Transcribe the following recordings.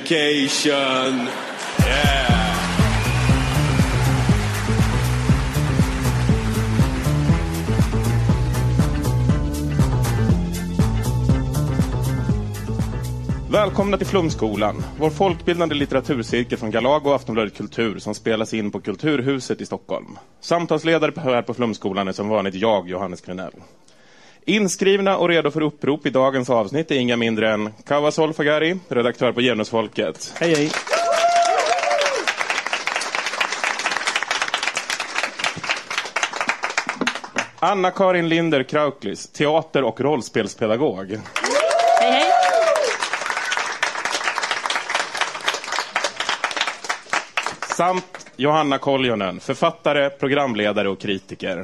education. Yeah. Välkomna till Flumskolan, vår folkbildande litteraturcirkel från Galago och Aftonbladet Kultur som spelas in på Kulturhuset i Stockholm. Samtalsledare här på Flumskolan är som vanligt jag, Johannes Krenell. Inskrivna och redo för upprop i dagens avsnitt är inga mindre än Kawa Solfagari, redaktör på Genusfolket. Hej, hej. Anna-Karin Linder Krauklis, teater och rollspelspedagog. Hej, hej. Samt Johanna Koljonen, författare, programledare och kritiker.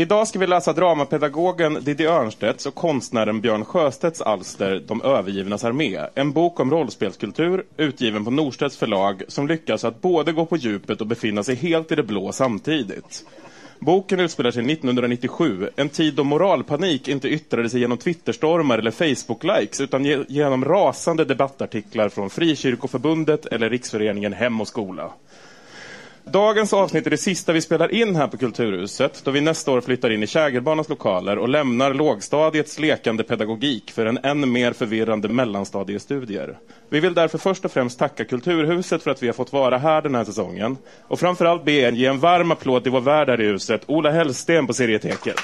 Idag ska vi läsa dramapedagogen Diddy Örnstedts och konstnären Björn Sjöstedts alster De övergivnas armé. En bok om rollspelskultur utgiven på Norstedts förlag som lyckas att både gå på djupet och befinna sig helt i det blå samtidigt. Boken utspelar sig 1997, en tid då moralpanik inte yttrade sig genom Twitterstormar eller Facebook-likes utan ge genom rasande debattartiklar från Frikyrkoförbundet eller Riksföreningen Hem och Skola. Dagens avsnitt är det sista vi spelar in här på Kulturhuset då vi nästa år flyttar in i Kägelbanans lokaler och lämnar lågstadiets lekande pedagogik för en än mer förvirrande mellanstadiestudier. Vi vill därför först och främst tacka Kulturhuset för att vi har fått vara här den här säsongen och framförallt be er ge en varm applåd till vår värd här i huset, Ola Hellsten på Serieteket.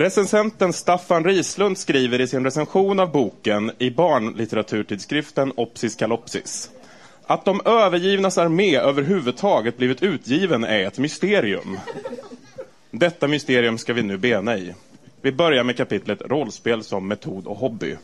Recensenten Staffan Rislund skriver i sin recension av boken i barnlitteraturtidskriften Opsis Kalopsis. Att de övergivnas armé överhuvudtaget blivit utgiven är ett mysterium. Detta mysterium ska vi nu bena i. Vi börjar med kapitlet Rollspel som metod och hobby.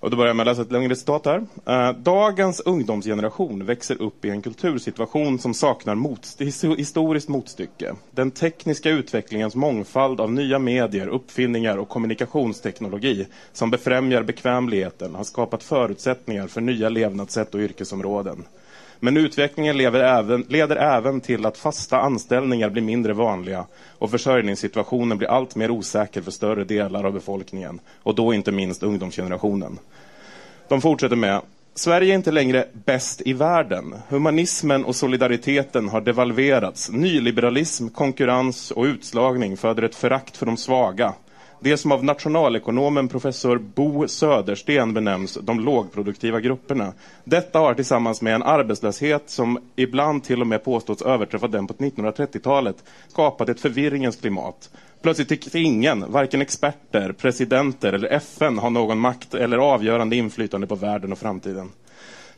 Och då börjar jag med att läsa ett längre citat här. Eh, Dagens ungdomsgeneration växer upp i en kultursituation som saknar motst historiskt motstycke. Den tekniska utvecklingens mångfald av nya medier, uppfinningar och kommunikationsteknologi som befrämjar bekvämligheten har skapat förutsättningar för nya levnadssätt och yrkesområden. Men utvecklingen lever även, leder även till att fasta anställningar blir mindre vanliga och försörjningssituationen blir allt mer osäker för större delar av befolkningen och då inte minst ungdomsgenerationen. De fortsätter med Sverige är inte längre bäst i världen. Humanismen och solidariteten har devalverats. Nyliberalism, konkurrens och utslagning föder ett förakt för de svaga. Det som av nationalekonomen professor Bo Södersten benämns de lågproduktiva grupperna. Detta har tillsammans med en arbetslöshet som ibland till och med påstås överträffa den på 1930-talet skapat ett förvirringens klimat. Plötsligt tycks ingen, varken experter, presidenter eller FN ha någon makt eller avgörande inflytande på världen och framtiden.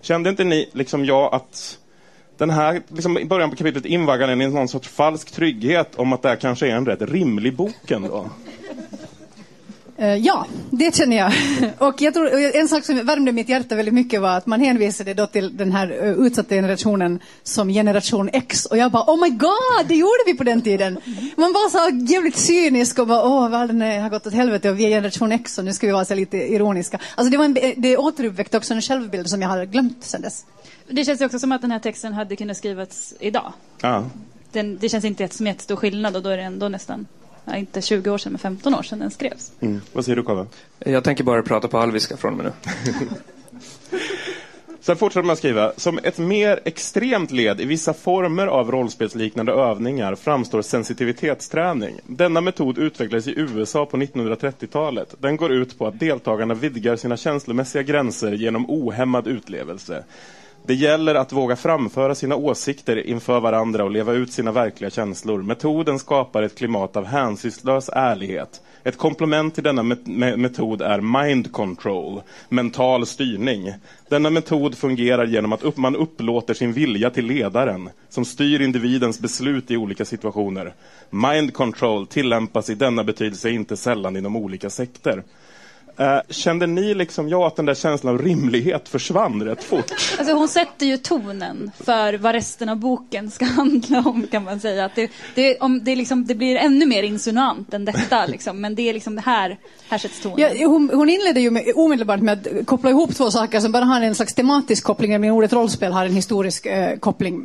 Kände inte ni, liksom jag, att den här liksom, i början på kapitlet invaggar en i någon sorts falsk trygghet om att det här kanske är en rätt rimlig bok ändå? Eh, Ja, det känner jag. Och jag tror, en sak som värmde mitt hjärta väldigt mycket var att man hänvisade då till den här eh, utsatta generationen som generation X. Och jag bara, oh my god, det gjorde vi på den tiden. Man var så jävligt cynisk och bara, åh, världen är- har gått åt helvete och vi är generation X och nu ska vi vara så lite ironiska. Alltså det, var en, det återuppväckte också en självbild som jag har glömt sedan dess. Det känns ju också som att den här texten hade kunnat skrivas idag. Ja. Den, det känns inte som jättestor skillnad och då är det ändå nästan, ja, inte 20 år sedan, men 15 år sedan den skrevs. Mm. Vad säger du, Kalle? Jag tänker bara prata på alviska från och med nu. Sen fortsätter man skriva. Som ett mer extremt led i vissa former av rollspelsliknande övningar framstår sensitivitetsträning. Denna metod utvecklades i USA på 1930-talet. Den går ut på att deltagarna vidgar sina känslomässiga gränser genom ohämmad utlevelse. Det gäller att våga framföra sina åsikter inför varandra och leva ut sina verkliga känslor. Metoden skapar ett klimat av hänsynslös ärlighet. Ett komplement till denna metod är mind control, mental styrning. Denna metod fungerar genom att man upplåter sin vilja till ledaren, som styr individens beslut i olika situationer. Mind control tillämpas i denna betydelse inte sällan inom olika sekter. Eh, kände ni liksom jag att den där känslan av rimlighet försvann rätt fort? Alltså hon sätter ju tonen för vad resten av boken ska handla om kan man säga. Att det, det, om det, liksom, det blir ännu mer insinuant än detta. Liksom. Men det är liksom det här, här sätts tonen. Ja, hon, hon inledde ju med, omedelbart med att koppla ihop två saker som bara har en slags tematisk koppling. Men ordet rollspel har en historisk eh, koppling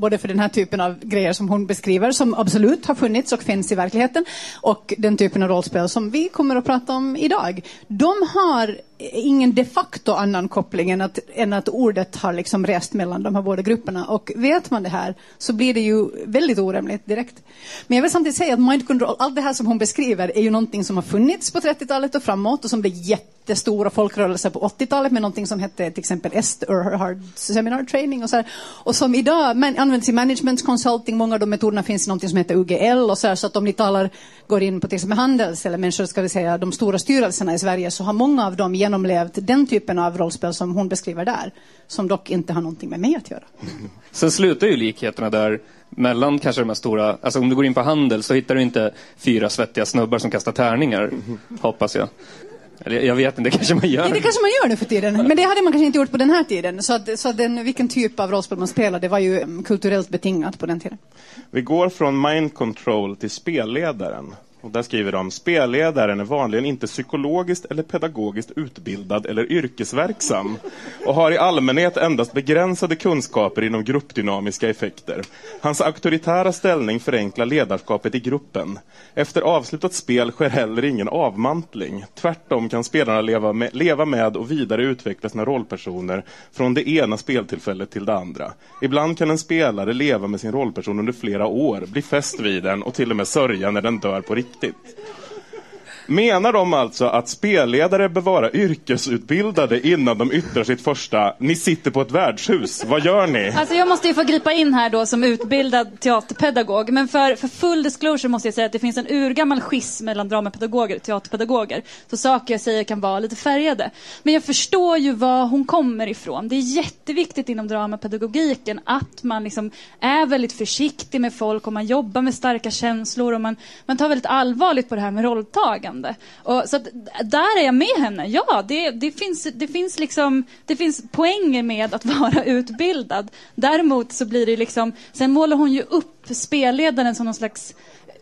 både för den här typen av grejer som hon beskriver som absolut har funnits och finns i verkligheten och den typen av rollspel som vi kommer att prata om idag. De har ingen de facto annan koppling än att, än att ordet har liksom rest mellan de här båda grupperna. Och vet man det här så blir det ju väldigt orimligt direkt. Men jag vill samtidigt säga att mind control, allt det här som hon beskriver är ju någonting som har funnits på 30-talet och framåt och som blev jättestora folkrörelser på 80-talet med någonting som hette till exempel EST, Erhard Seminar Training och så här. Och som idag man, används i management consulting, många av de metoderna finns i någonting som heter UGL och så här, så att om ni talar, går in på till exempel Handels eller människor, ska vi säga de stora styrelserna i Sverige så har många av dem genomlevt den typen av rollspel som hon beskriver där, som dock inte har någonting med mig att göra. Sen slutar ju likheterna där mellan kanske de här stora, alltså om du går in på handel så hittar du inte fyra svettiga snubbar som kastar tärningar, hoppas jag. Eller jag vet inte, det kanske man gör. Det kanske man gör nu för tiden. Men det hade man kanske inte gjort på den här tiden. Så, att, så att den, vilken typ av rollspel man spelade var ju mm, kulturellt betingat på den tiden. Vi går från mind control till spelledaren. Och där skriver de, spelledaren är vanligen inte psykologiskt eller pedagogiskt utbildad eller yrkesverksam och har i allmänhet endast begränsade kunskaper inom gruppdynamiska effekter. Hans auktoritära ställning förenklar ledarskapet i gruppen. Efter avslutat spel sker heller ingen avmantling. Tvärtom kan spelarna leva med, leva med och vidare utveckla sina rollpersoner från det ena speltillfället till det andra. Ibland kan en spelare leva med sin rollperson under flera år, bli fäst vid den och till och med sörja när den dör på riktigt. 对。Menar de alltså att spelledare bör vara yrkesutbildade innan de yttrar sitt första Ni sitter på ett värdshus, vad gör ni? Alltså jag måste ju få gripa in här då som utbildad teaterpedagog. Men för, för full disclosure måste jag säga att det finns en urgammal schism mellan dramapedagoger och teaterpedagoger. Så saker jag säger kan vara lite färgade. Men jag förstår ju var hon kommer ifrån. Det är jätteviktigt inom dramapedagogiken att man liksom är väldigt försiktig med folk och man jobbar med starka känslor och man, man tar väldigt allvarligt på det här med rolltagande. Och, så att, där är jag med henne. Ja, det, det, finns, det, finns liksom, det finns poänger med att vara utbildad. Däremot så blir det liksom, sen målar hon ju upp spelledaren som någon slags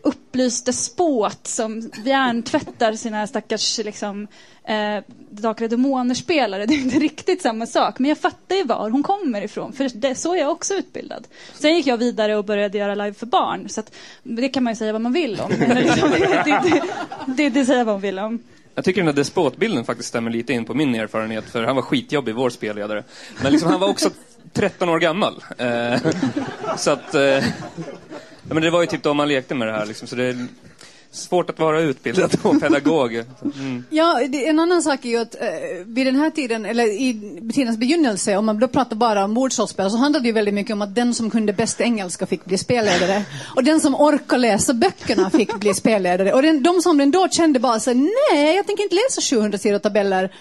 upplyst despot som hjärntvättar sina stackars liksom, eh, Drakar och Demoner-spelare. Det är inte riktigt samma sak. Men jag fattar ju var hon kommer ifrån. För det, så är jag också utbildad. Sen gick jag vidare och började göra live för barn. Så att, det kan man ju säga vad man vill om. Liksom, det, det, det, det säger vad man vill om. Jag tycker den här despotbilden faktiskt stämmer lite in på min erfarenhet, för han var skitjobbig, vår spelledare. Men liksom, han var också 13 år gammal. Eh, så att... Eh, men det var ju typ då man lekte med det här, liksom, så det är svårt att vara utbildad och pedagog. Mm. Ja, det, en annan sak är ju att eh, vid den här tiden, eller i tidens begynnelse, om man då pratar bara om bordsrollspel, så handlade det ju väldigt mycket om att den som kunde bäst engelska fick bli spelledare. Och den som orkade läsa böckerna fick bli spelledare. Och den, de som den då kände bara så nej, jag tänker inte läsa 700 sidor tabeller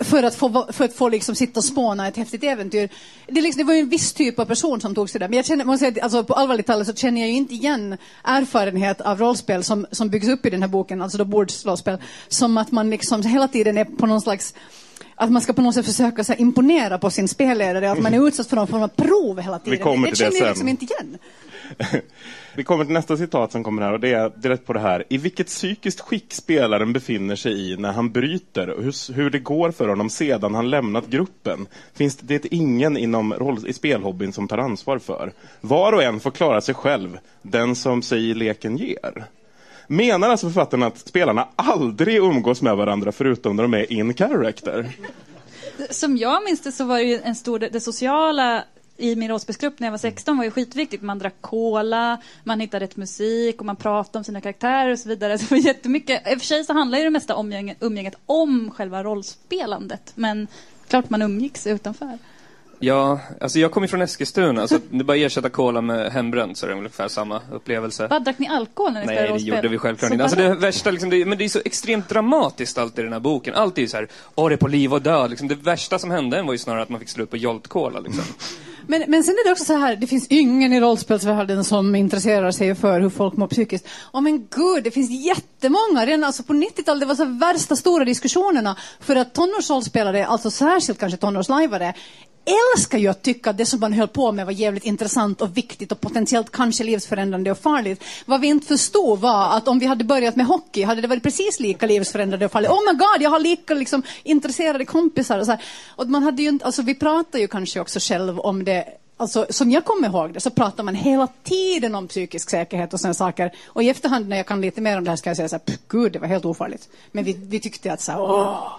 för att få, för att få liksom sitta och spåna ett häftigt äventyr. Det, liksom, det var ju en viss typ av person som tog sig där. Men jag känner, måste säga, alltså, på allvarligt talat så känner jag ju inte igen erfarenhet av rollspel som, som byggs upp i den här boken, alltså då bordsrollspel, som att man liksom hela tiden är på någon slags att man ska på något sätt försöka så här, imponera på sin spelledare, att man är utsatt för någon form av prov hela tiden. Vi kommer det till det känner jag liksom inte igen. Vi kommer till nästa citat som kommer här och det är direkt på det här. I vilket psykiskt skick spelaren befinner sig i när han bryter och hur, hur det går för honom sedan han lämnat gruppen finns det ingen inom roll, i spelhobbyn som tar ansvar för. Var och en får klara sig själv, den som sig leken ger. Menar alltså författaren att spelarna aldrig umgås med varandra förutom när de är in character? Som jag minns det så var det ju en stor, det sociala i min rollspelsgrupp när jag var 16 var ju skitviktigt. Man drack cola, man hittade rätt musik och man pratade om sina karaktärer och så vidare. Så det var jättemycket. I och för sig så handlar ju det mesta om umgänget om själva rollspelandet. Men klart man umgicks utanför. Ja, alltså jag kommer från Eskilstuna, så det är bara att ersätta cola med hembränt så är det ungefär samma upplevelse. Vad drack ni alkohol när ni spelade Nej, det gjorde vi självklart inte. Alltså det värsta, liksom, det, men det är så extremt dramatiskt allt i den här boken. Allt är ju så här, åh det är på liv och död. Liksom. Det värsta som hände var ju snarare att man fick slut på Jolt Cola. Liksom. Men, men sen är det också så här, det finns ingen i rollspelsvärlden som intresserar sig för hur folk mår psykiskt. Oh, men gud, det finns jättemånga. Redan alltså på 90-talet, det var så värsta stora diskussionerna. För att tonårsrollspelare, alltså särskilt kanske tonårslajvare, älskar ju att tycka att det som man höll på med var jävligt intressant och viktigt och potentiellt kanske livsförändrande och farligt. Vad vi inte förstod var att om vi hade börjat med hockey hade det varit precis lika livsförändrande och farligt. Oh my god, jag har lika liksom, intresserade kompisar. Och, så här. och man hade ju inte, alltså vi pratar ju kanske också själv om det Alltså, som jag kommer ihåg det så pratar man hela tiden om psykisk säkerhet och sådana saker. Och i efterhand när jag kan lite mer om det här ska jag säga så här, gud det var helt ofarligt. Men vi, vi tyckte att så här, åh,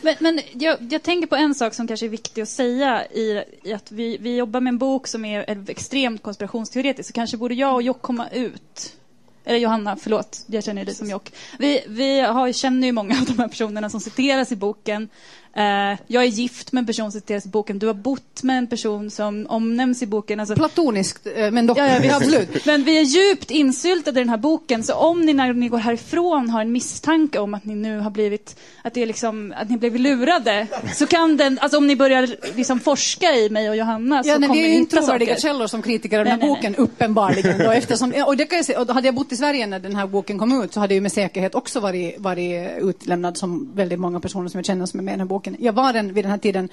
men, men jag, jag tänker på en sak som kanske är viktig att säga i, i att vi, vi jobbar med en bok som är extremt konspirationsteoretisk. Så kanske borde jag och Jock komma ut. Eller Johanna, förlåt, jag känner dig som Jock. Vi, vi har, känner ju många av de här personerna som citeras i boken. Eh, jag är gift med en person som citeras i boken. Du har bott med en person som omnämns i boken. Alltså, platoniskt, eh, men dock, Ja, ja, visst. absolut. Men vi är djupt insyltade i den här boken, så om ni när ni går härifrån har en misstanke om att ni nu har blivit, att det är liksom, att ni blivit lurade, så kan den, alltså om ni börjar liksom forska i mig och Johanna så Ja, nej, kommer vi är ni ju inte hitta trovärdiga saker. källor som kritiker av den här Nej, nej, boken, uppenbarligen. Då, eftersom, och det kan jag säga, och hade jag bott i Sverige när den här boken kom ut så hade jag med säkerhet också varit, varit utlämnad som väldigt många personer som jag känner som är med i den här boken. Jag var den, vid den här tiden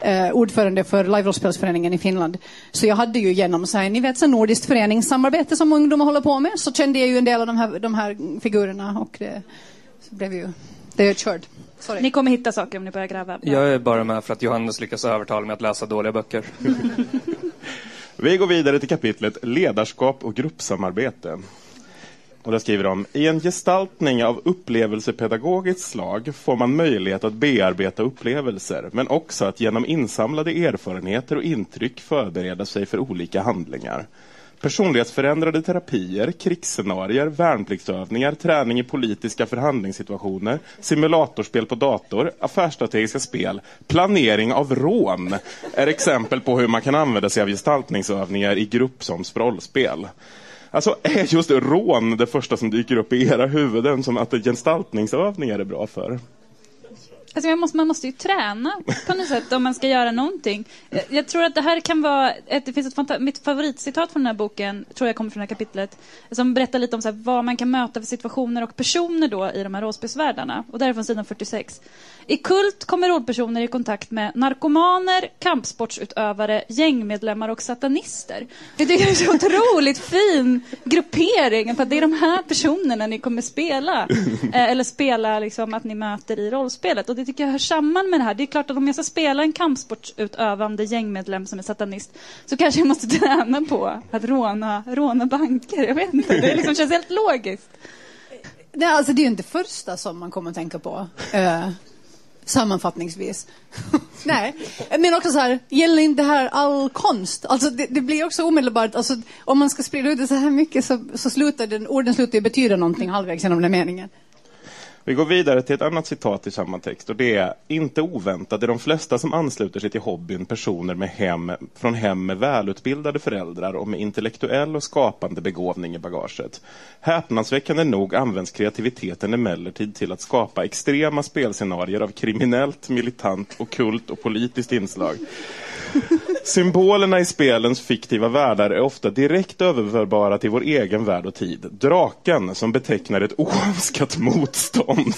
eh, ordförande för live-rollspelsföreningen i Finland. Så jag hade ju genom så här, ni vet, så nordiskt föreningssamarbete som ungdomar håller på med, så kände jag ju en del av de här, de här figurerna och det så blev ju, det är kört. Sorry. Ni kommer hitta saker om ni börjar gräva. Jag är bara med för att Johannes lyckas övertala mig att läsa dåliga böcker. Vi går vidare till kapitlet Ledarskap och gruppsamarbete. Och där skriver de, i en gestaltning av upplevelsepedagogiskt slag får man möjlighet att bearbeta upplevelser, men också att genom insamlade erfarenheter och intryck förbereda sig för olika handlingar. Personlighetsförändrade terapier, krigsscenarier, värnpliktsövningar, träning i politiska förhandlingssituationer, simulatorspel på dator, affärsstrategiska spel, planering av rån är exempel på hur man kan använda sig av gestaltningsövningar i grupp som sprollspel. Alltså, är just rån det första som dyker upp i era huvuden som att gestaltningsövningar är bra för? Alltså man, måste, man måste ju träna på något sätt om man ska göra någonting. Jag, tror att det här kan vara, ett, det finns ett mitt favoritcitat från den här boken, tror jag kommer från det här kapitlet, som berättar lite om så här, vad man kan möta för situationer och personer då i de här rollspelsvärldarna. Och där är från sidan 46. I Kult kommer rollpersoner i kontakt med narkomaner, kampsportsutövare, gängmedlemmar och satanister. Det är en så otroligt fin gruppering, för att det är de här personerna ni kommer spela. Eh, eller spela liksom att ni möter i rollspelet. Och det tycker jag hör samman med det här. Det är klart att om jag ska spela en kampsportsutövande gängmedlem som är satanist så kanske jag måste träna på att råna, råna banker. Jag vet inte, det liksom känns helt logiskt. Nej, alltså det är ju inte första som man kommer att tänka på. Eh, Sammanfattningsvis. Nej, men också så här, gäller inte det här all konst? Alltså det, det blir också omedelbart, alltså, om man ska sprida ut det så här mycket så, så slutar den, orden slutar ju betyda någonting halvvägs genom den meningen. Vi går vidare till ett annat citat i samma text och det är inte oväntat är de flesta som ansluter sig till hobbyn personer med hem, från hem med välutbildade föräldrar och med intellektuell och skapande begåvning i bagaget. Häpnadsväckande nog används kreativiteten emellertid till att skapa extrema spelscenarier av kriminellt, militant, okult och politiskt inslag. Symbolerna i spelens fiktiva världar är ofta direkt överförbara till vår egen värld och tid. Draken som betecknar ett oönskat motstånd.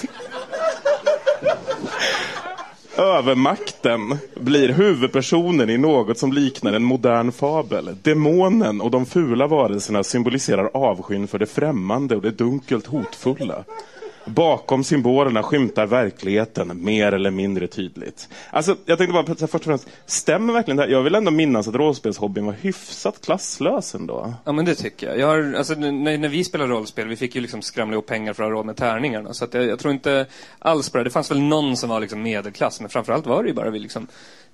Övermakten blir huvudpersonen i något som liknar en modern fabel. Demonen och de fula varelserna symboliserar avskyn för det främmande och det dunkelt hotfulla. Bakom symbolerna skymtar verkligheten mer eller mindre tydligt. Alltså, jag tänkte bara, först och främst, stämmer verkligen det här? Jag vill ändå minnas att rollspelshobbyn var hyfsat klasslös ändå. Ja men det tycker jag. jag har, alltså, när, när vi spelade rollspel, vi fick ju liksom skramla ihop pengar för att ha råd med tärningarna. Så att jag, jag tror inte alls på det. Det fanns väl någon som var liksom medelklass, men framförallt var det ju bara vi liksom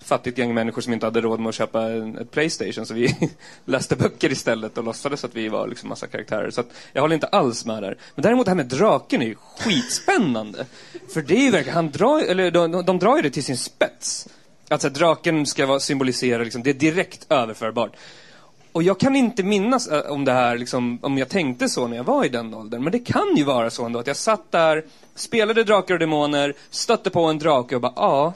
fattigt gäng människor som inte hade råd med att köpa en, ett Playstation. Så vi läste böcker istället och låtsades att vi var liksom massa karaktärer. Så att jag håller inte alls med där. Men däremot det här med draken är ju skitspännande. För det är ju verkligen, han drar, eller de, de drar ju det till sin spets. Alltså draken ska vara, symbolisera, liksom, det är direkt överförbart. Och jag kan inte minnas eh, om det här, liksom, om jag tänkte så när jag var i den åldern. Men det kan ju vara så ändå att jag satt där, spelade Drakar och Demoner, stötte på en drake och bara, ja,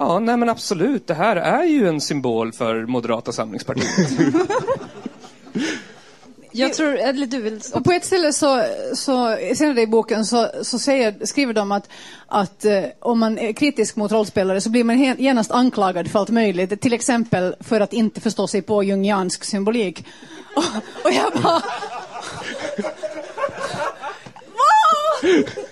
Ja, nej men absolut. Det här är ju en symbol för Moderata samlingspartiet. Jag tror, eller du vill... Och på ett ställe så, så senare i boken så, så säger, skriver de att, att eh, om man är kritisk mot rollspelare så blir man he- genast anklagad för allt möjligt. Till exempel för att inte förstå sig på jungiansk symbolik. Och, och jag bara...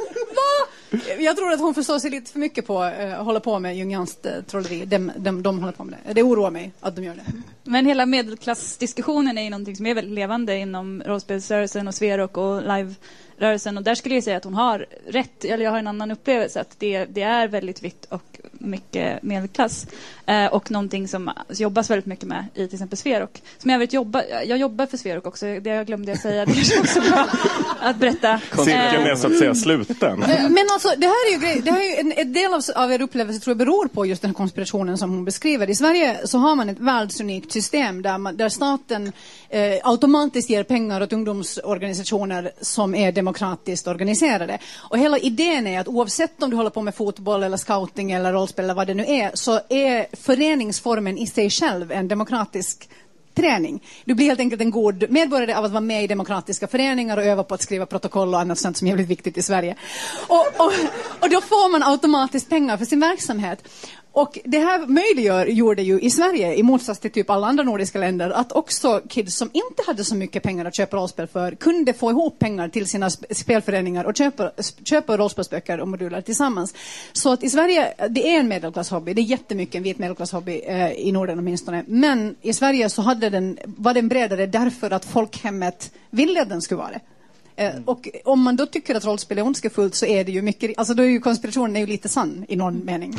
Jag tror att hon förstår sig lite för mycket på att uh, hålla på med jungianskt eh, trolleri. De, de, de håller på med det. Det oroar mig att de gör det. Men hela medelklassdiskussionen är ju någonting som är väldigt levande inom rollspelsrörelsen och Sverok och live-rörelsen. Och där skulle jag säga att hon har rätt, eller jag har en annan upplevelse, att det, det är väldigt vitt och mycket medelklass. Eh, och någonting som jobbas väldigt mycket med i till exempel Sverok. Som jag vet jobba, jag jobbar för Sverok också, det jag glömde jag säga. Det är också bra att berätta. Cirkeln är så att säga sluten. Eh, Men alltså, det här är ju, grej, det här är ju en, en del av, av er upplevelse tror jag beror på just den här konspirationen som hon beskriver. I Sverige så har man ett världsunikt system där, man, där staten eh, automatiskt ger pengar åt ungdomsorganisationer som är demokratiskt organiserade. Och hela idén är att oavsett om du håller på med fotboll eller scouting eller rollspel eller vad det nu är, så är föreningsformen i sig själv en demokratisk träning. Du blir helt enkelt en god medborgare av att vara med i demokratiska föreningar och öva på att skriva protokoll och annat sånt som är jävligt viktigt i Sverige. Och, och, och då får man automatiskt pengar för sin verksamhet. Och det här möjliggör, gjorde ju i Sverige, i motsats till typ alla andra nordiska länder, att också kids som inte hade så mycket pengar att köpa rollspel för kunde få ihop pengar till sina spelföreningar och köpa, köpa rollspelsböcker och moduler tillsammans. Så att i Sverige, det är en medelklasshobby, det är jättemycket en vit medelklasshobby eh, i Norden åtminstone. Men i Sverige så hade den, var den bredare därför att folkhemmet ville att den skulle vara det. Eh, Och om man då tycker att rollspel är ondskefullt så är det ju mycket, alltså då är ju konspirationen är ju lite sann i någon mening.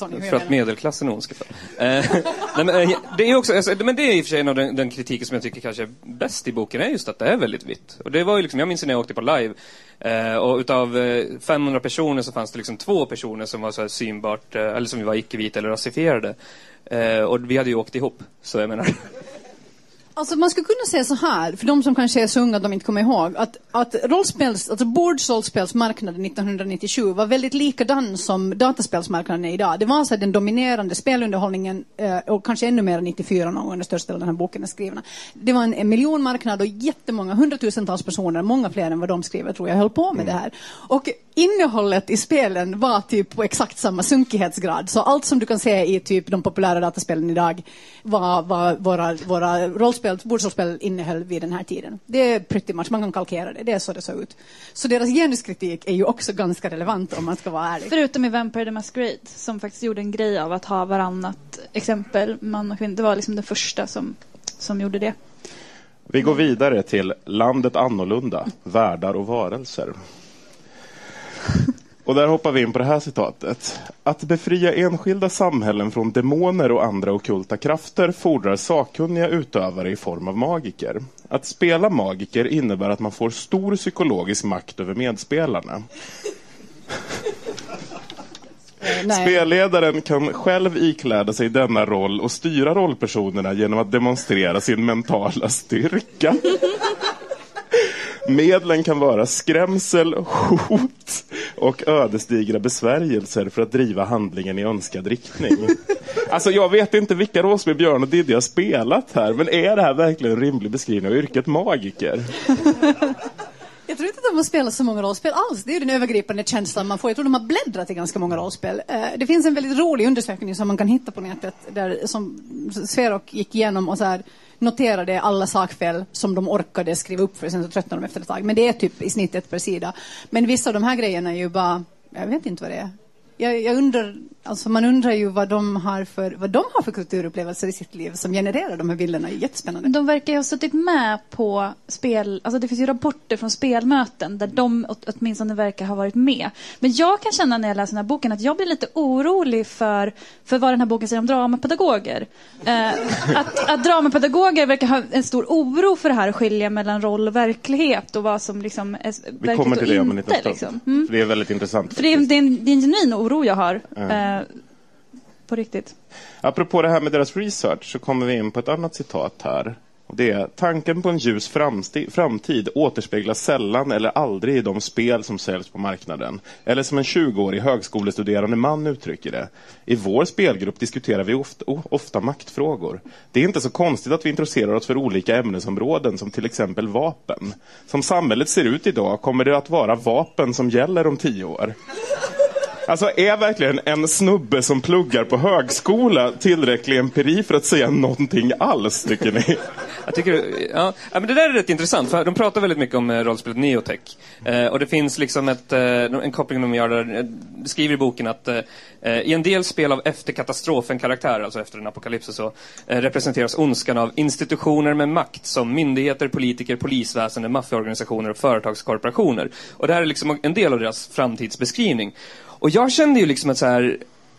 Hur jag För att medelklassen är ondskefull. Eh, nej, men, eh, det är också, alltså, men det är i och för sig en av den, den kritiken som jag tycker kanske är bäst i boken, är just att det är väldigt vitt. Och det var ju liksom, jag minns när jag åkte på live, eh, och utav eh, 500 personer så fanns det liksom två personer som var så här synbart, eh, eller som var icke-vita eller rasifierade. Eh, och vi hade ju åkt ihop, så jag menar. Alltså man skulle kunna säga så här, för de som kanske är så unga att de inte kommer ihåg, att, att rollspels, alltså bordsrollspelsmarknaden 1997 var väldigt likadan som dataspelsmarknaden är idag. Det var så den dominerande spelunderhållningen eh, och kanske ännu mer 94 någon gång när största delen av den här boken är skriven. Det var en, en miljonmarknad och jättemånga, hundratusentals personer, många fler än vad de skriver tror jag, höll på med det här. Och innehållet i spelen var typ på exakt samma sunkighetsgrad. Så allt som du kan se i typ de populära dataspelen idag var, var våra, våra rollspel, bordsrollspel innehöll vid den här tiden. Det är pretty much, man kan kalkera det, det är så det såg ut. Så deras genuskritik är ju också ganska relevant om man ska vara ärlig. Förutom i Vampire the Masquerade som faktiskt gjorde en grej av att ha varannat exempel, man och kvinna. Det var liksom den första som, som gjorde det. Vi går vidare till Landet annorlunda, världar och varelser. Och där hoppar vi in på det här citatet. Att befria enskilda samhällen från demoner och andra ockulta krafter fordrar sakkunniga utövare i form av magiker. Att spela magiker innebär att man får stor psykologisk makt över medspelarna. Nej. Spelledaren kan själv ikläda sig denna roll och styra rollpersonerna genom att demonstrera sin mentala styrka. Medlen kan vara skrämsel, hot och ödesdigra besvärjelser för att driva handlingen i önskad riktning. Alltså jag vet inte vilka rollspel Björn och Diddy har spelat här, men är det här verkligen en rimlig beskrivning av yrket magiker? Jag tror inte att de har spelat så många rollspel alls. Det är den övergripande känslan man får. Jag tror de har bläddrat i ganska många rollspel. Eh, det finns en väldigt rolig undersökning som man kan hitta på nätet där som Sverok gick igenom och så här noterade alla sakfel som de orkade skriva upp för sen så tröttnade de efter ett tag. Men det är typ i snitt ett per sida. Men vissa av de här grejerna är ju bara, jag vet inte vad det är. Jag, jag undrar, alltså man undrar ju vad de, har för, vad de har för kulturupplevelser i sitt liv som genererar de här bilderna. Det är jättespännande. De verkar ju ha suttit med på spel, alltså det finns ju rapporter från spelmöten där de åt- åtminstone verkar ha varit med. Men jag kan känna när jag läser den här boken att jag blir lite orolig för, för vad den här boken säger om dramapedagoger. Eh, att, att dramapedagoger verkar ha en stor oro för det här att skilja mellan roll och verklighet och vad som liksom är Vi verkligt kommer till det om och en inte. liten stund. Liksom. Mm. För det är väldigt intressant. För det är, det, är en, det är en genuin oro jag har. Eh, på riktigt. Apropå det här med deras research så kommer vi in på ett annat citat här. Det är, tanken på en ljus framtid återspeglas sällan eller aldrig i de spel som säljs på marknaden. Eller som en 20-årig högskolestuderande man uttrycker det. I vår spelgrupp diskuterar vi ofta, ofta maktfrågor. Det är inte så konstigt att vi intresserar oss för olika ämnesområden som till exempel vapen. Som samhället ser ut idag kommer det att vara vapen som gäller om tio år. Alltså är verkligen en snubbe som pluggar på högskola tillräcklig empiri för att säga någonting alls, tycker ni? Jag tycker, ja, ja, men det där är rätt intressant, för de pratar väldigt mycket om eh, rollspelet Neotech. Eh, och det finns liksom ett, eh, en koppling de gör där, de skriver i boken att eh, eh, i en del spel av efterkatastrofen-karaktär, alltså efter en apokalyps och så, eh, representeras ondskan av institutioner med makt som myndigheter, politiker, polisväsende, maffiaorganisationer och företagskorporationer. Och det här är liksom en del av deras framtidsbeskrivning. Och jag kände ju liksom att så här,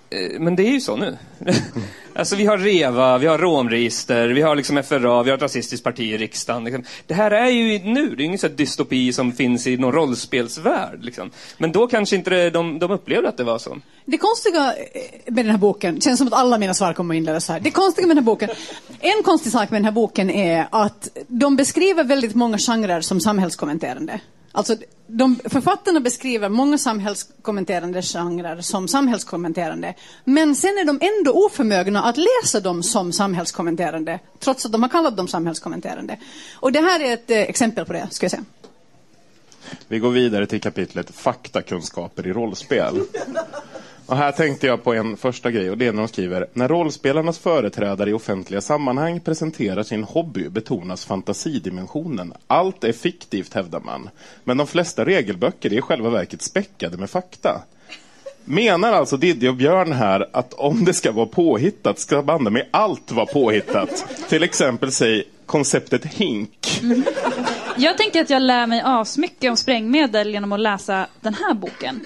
eh, men det är ju så nu. alltså vi har REVA, vi har romregister, vi har liksom FRA, vi har ett rasistiskt parti i riksdagen. Liksom. Det här är ju nu, det är ju ingen sån dystopi som finns i någon rollspelsvärld. Liksom. Men då kanske inte det, de, de upplevde att det var så. Det konstiga eh, med den här boken, känns som att alla mina svar kommer att inledas här. Det konstiga med den här boken, en konstig sak med den här boken är att de beskriver väldigt många genrer som samhällskommenterande. Alltså, de, författarna beskriver många samhällskommenterande genrer som samhällskommenterande. Men sen är de ändå oförmögna att läsa dem som samhällskommenterande, trots att de har kallat dem samhällskommenterande. Och det här är ett eh, exempel på det, ska jag säga. Vi går vidare till kapitlet Faktakunskaper i rollspel. Och här tänkte jag på en första grej och det är när de skriver När rollspelarnas företrädare i offentliga sammanhang presenterar sin hobby betonas fantasidimensionen. Allt är fiktivt hävdar man. Men de flesta regelböcker är i själva verket späckade med fakta. Menar alltså Diddy och Björn här att om det ska vara påhittat ska bandet med allt vara påhittat? Till exempel säg konceptet hink. Jag tänker att jag lär mig asmycket om sprängmedel genom att läsa den här boken.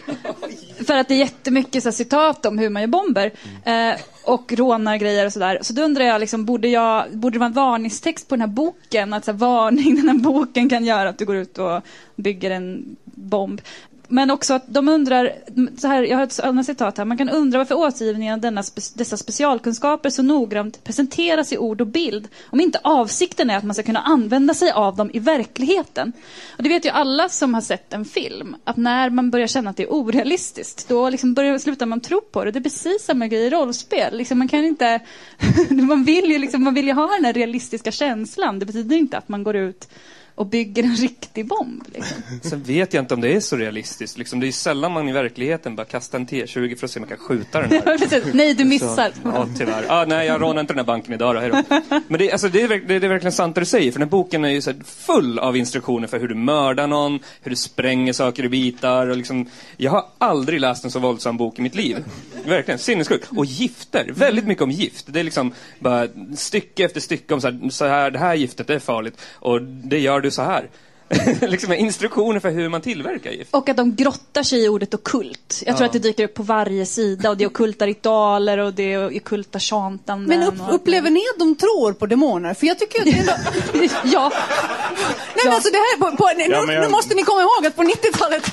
För att det är jättemycket så här, citat om hur man gör bomber. Eh, och rånargrejer och sådär. Så då undrar jag, liksom, borde, jag, borde det vara en varningstext på den här boken? Att så här, varning, den här boken kan göra att du går ut och bygger en bomb. Men också att de undrar, så här, jag har ett annat citat här, man kan undra varför återgivningen av denna dessa specialkunskaper så noggrant presenteras i ord och bild, om inte avsikten är att man ska kunna använda sig av dem i verkligheten. Och det vet ju alla som har sett en film, att när man börjar känna att det är orealistiskt, då liksom börjar, slutar man tro på det. Det är precis samma grej i rollspel. Liksom man kan inte, man, vill ju liksom, man vill ju ha den här realistiska känslan. Det betyder inte att man går ut och bygger en riktig bomb. Liksom. Sen vet jag inte om det är så realistiskt. Liksom, det är ju sällan man i verkligheten bara kastar en T20 för att se om man kan skjuta den här. Nej, du missar. Så, ja, tyvärr. Ah, nej, jag rånar inte den här banken idag då. Hej då. Men det, alltså, det, är, det, är verkligen sant det du säger. För den här boken är ju så här full av instruktioner för hur du mördar någon, hur du spränger saker i bitar. Och liksom, jag har aldrig läst en så våldsam bok i mitt liv. Verkligen, sinnessjukt. Och gifter, väldigt mycket om gift. Det är liksom bara stycke efter stycke om så här, så här det här giftet är farligt. Och det gör du så här. liksom instruktioner för hur man tillverkar gift. Och att de grottar sig i ordet okult. Jag tror Ja. att det dyker upp på varje sida och det är okulta ritualer och det är okulta tjantanden. Men upp, upplever ni att de tror på demoner? För jag tycker att det ändå... ja. Nej, men alltså det här, på, på, nu, Ja, men jag- nu måste ni komma ihåg att på 90-talet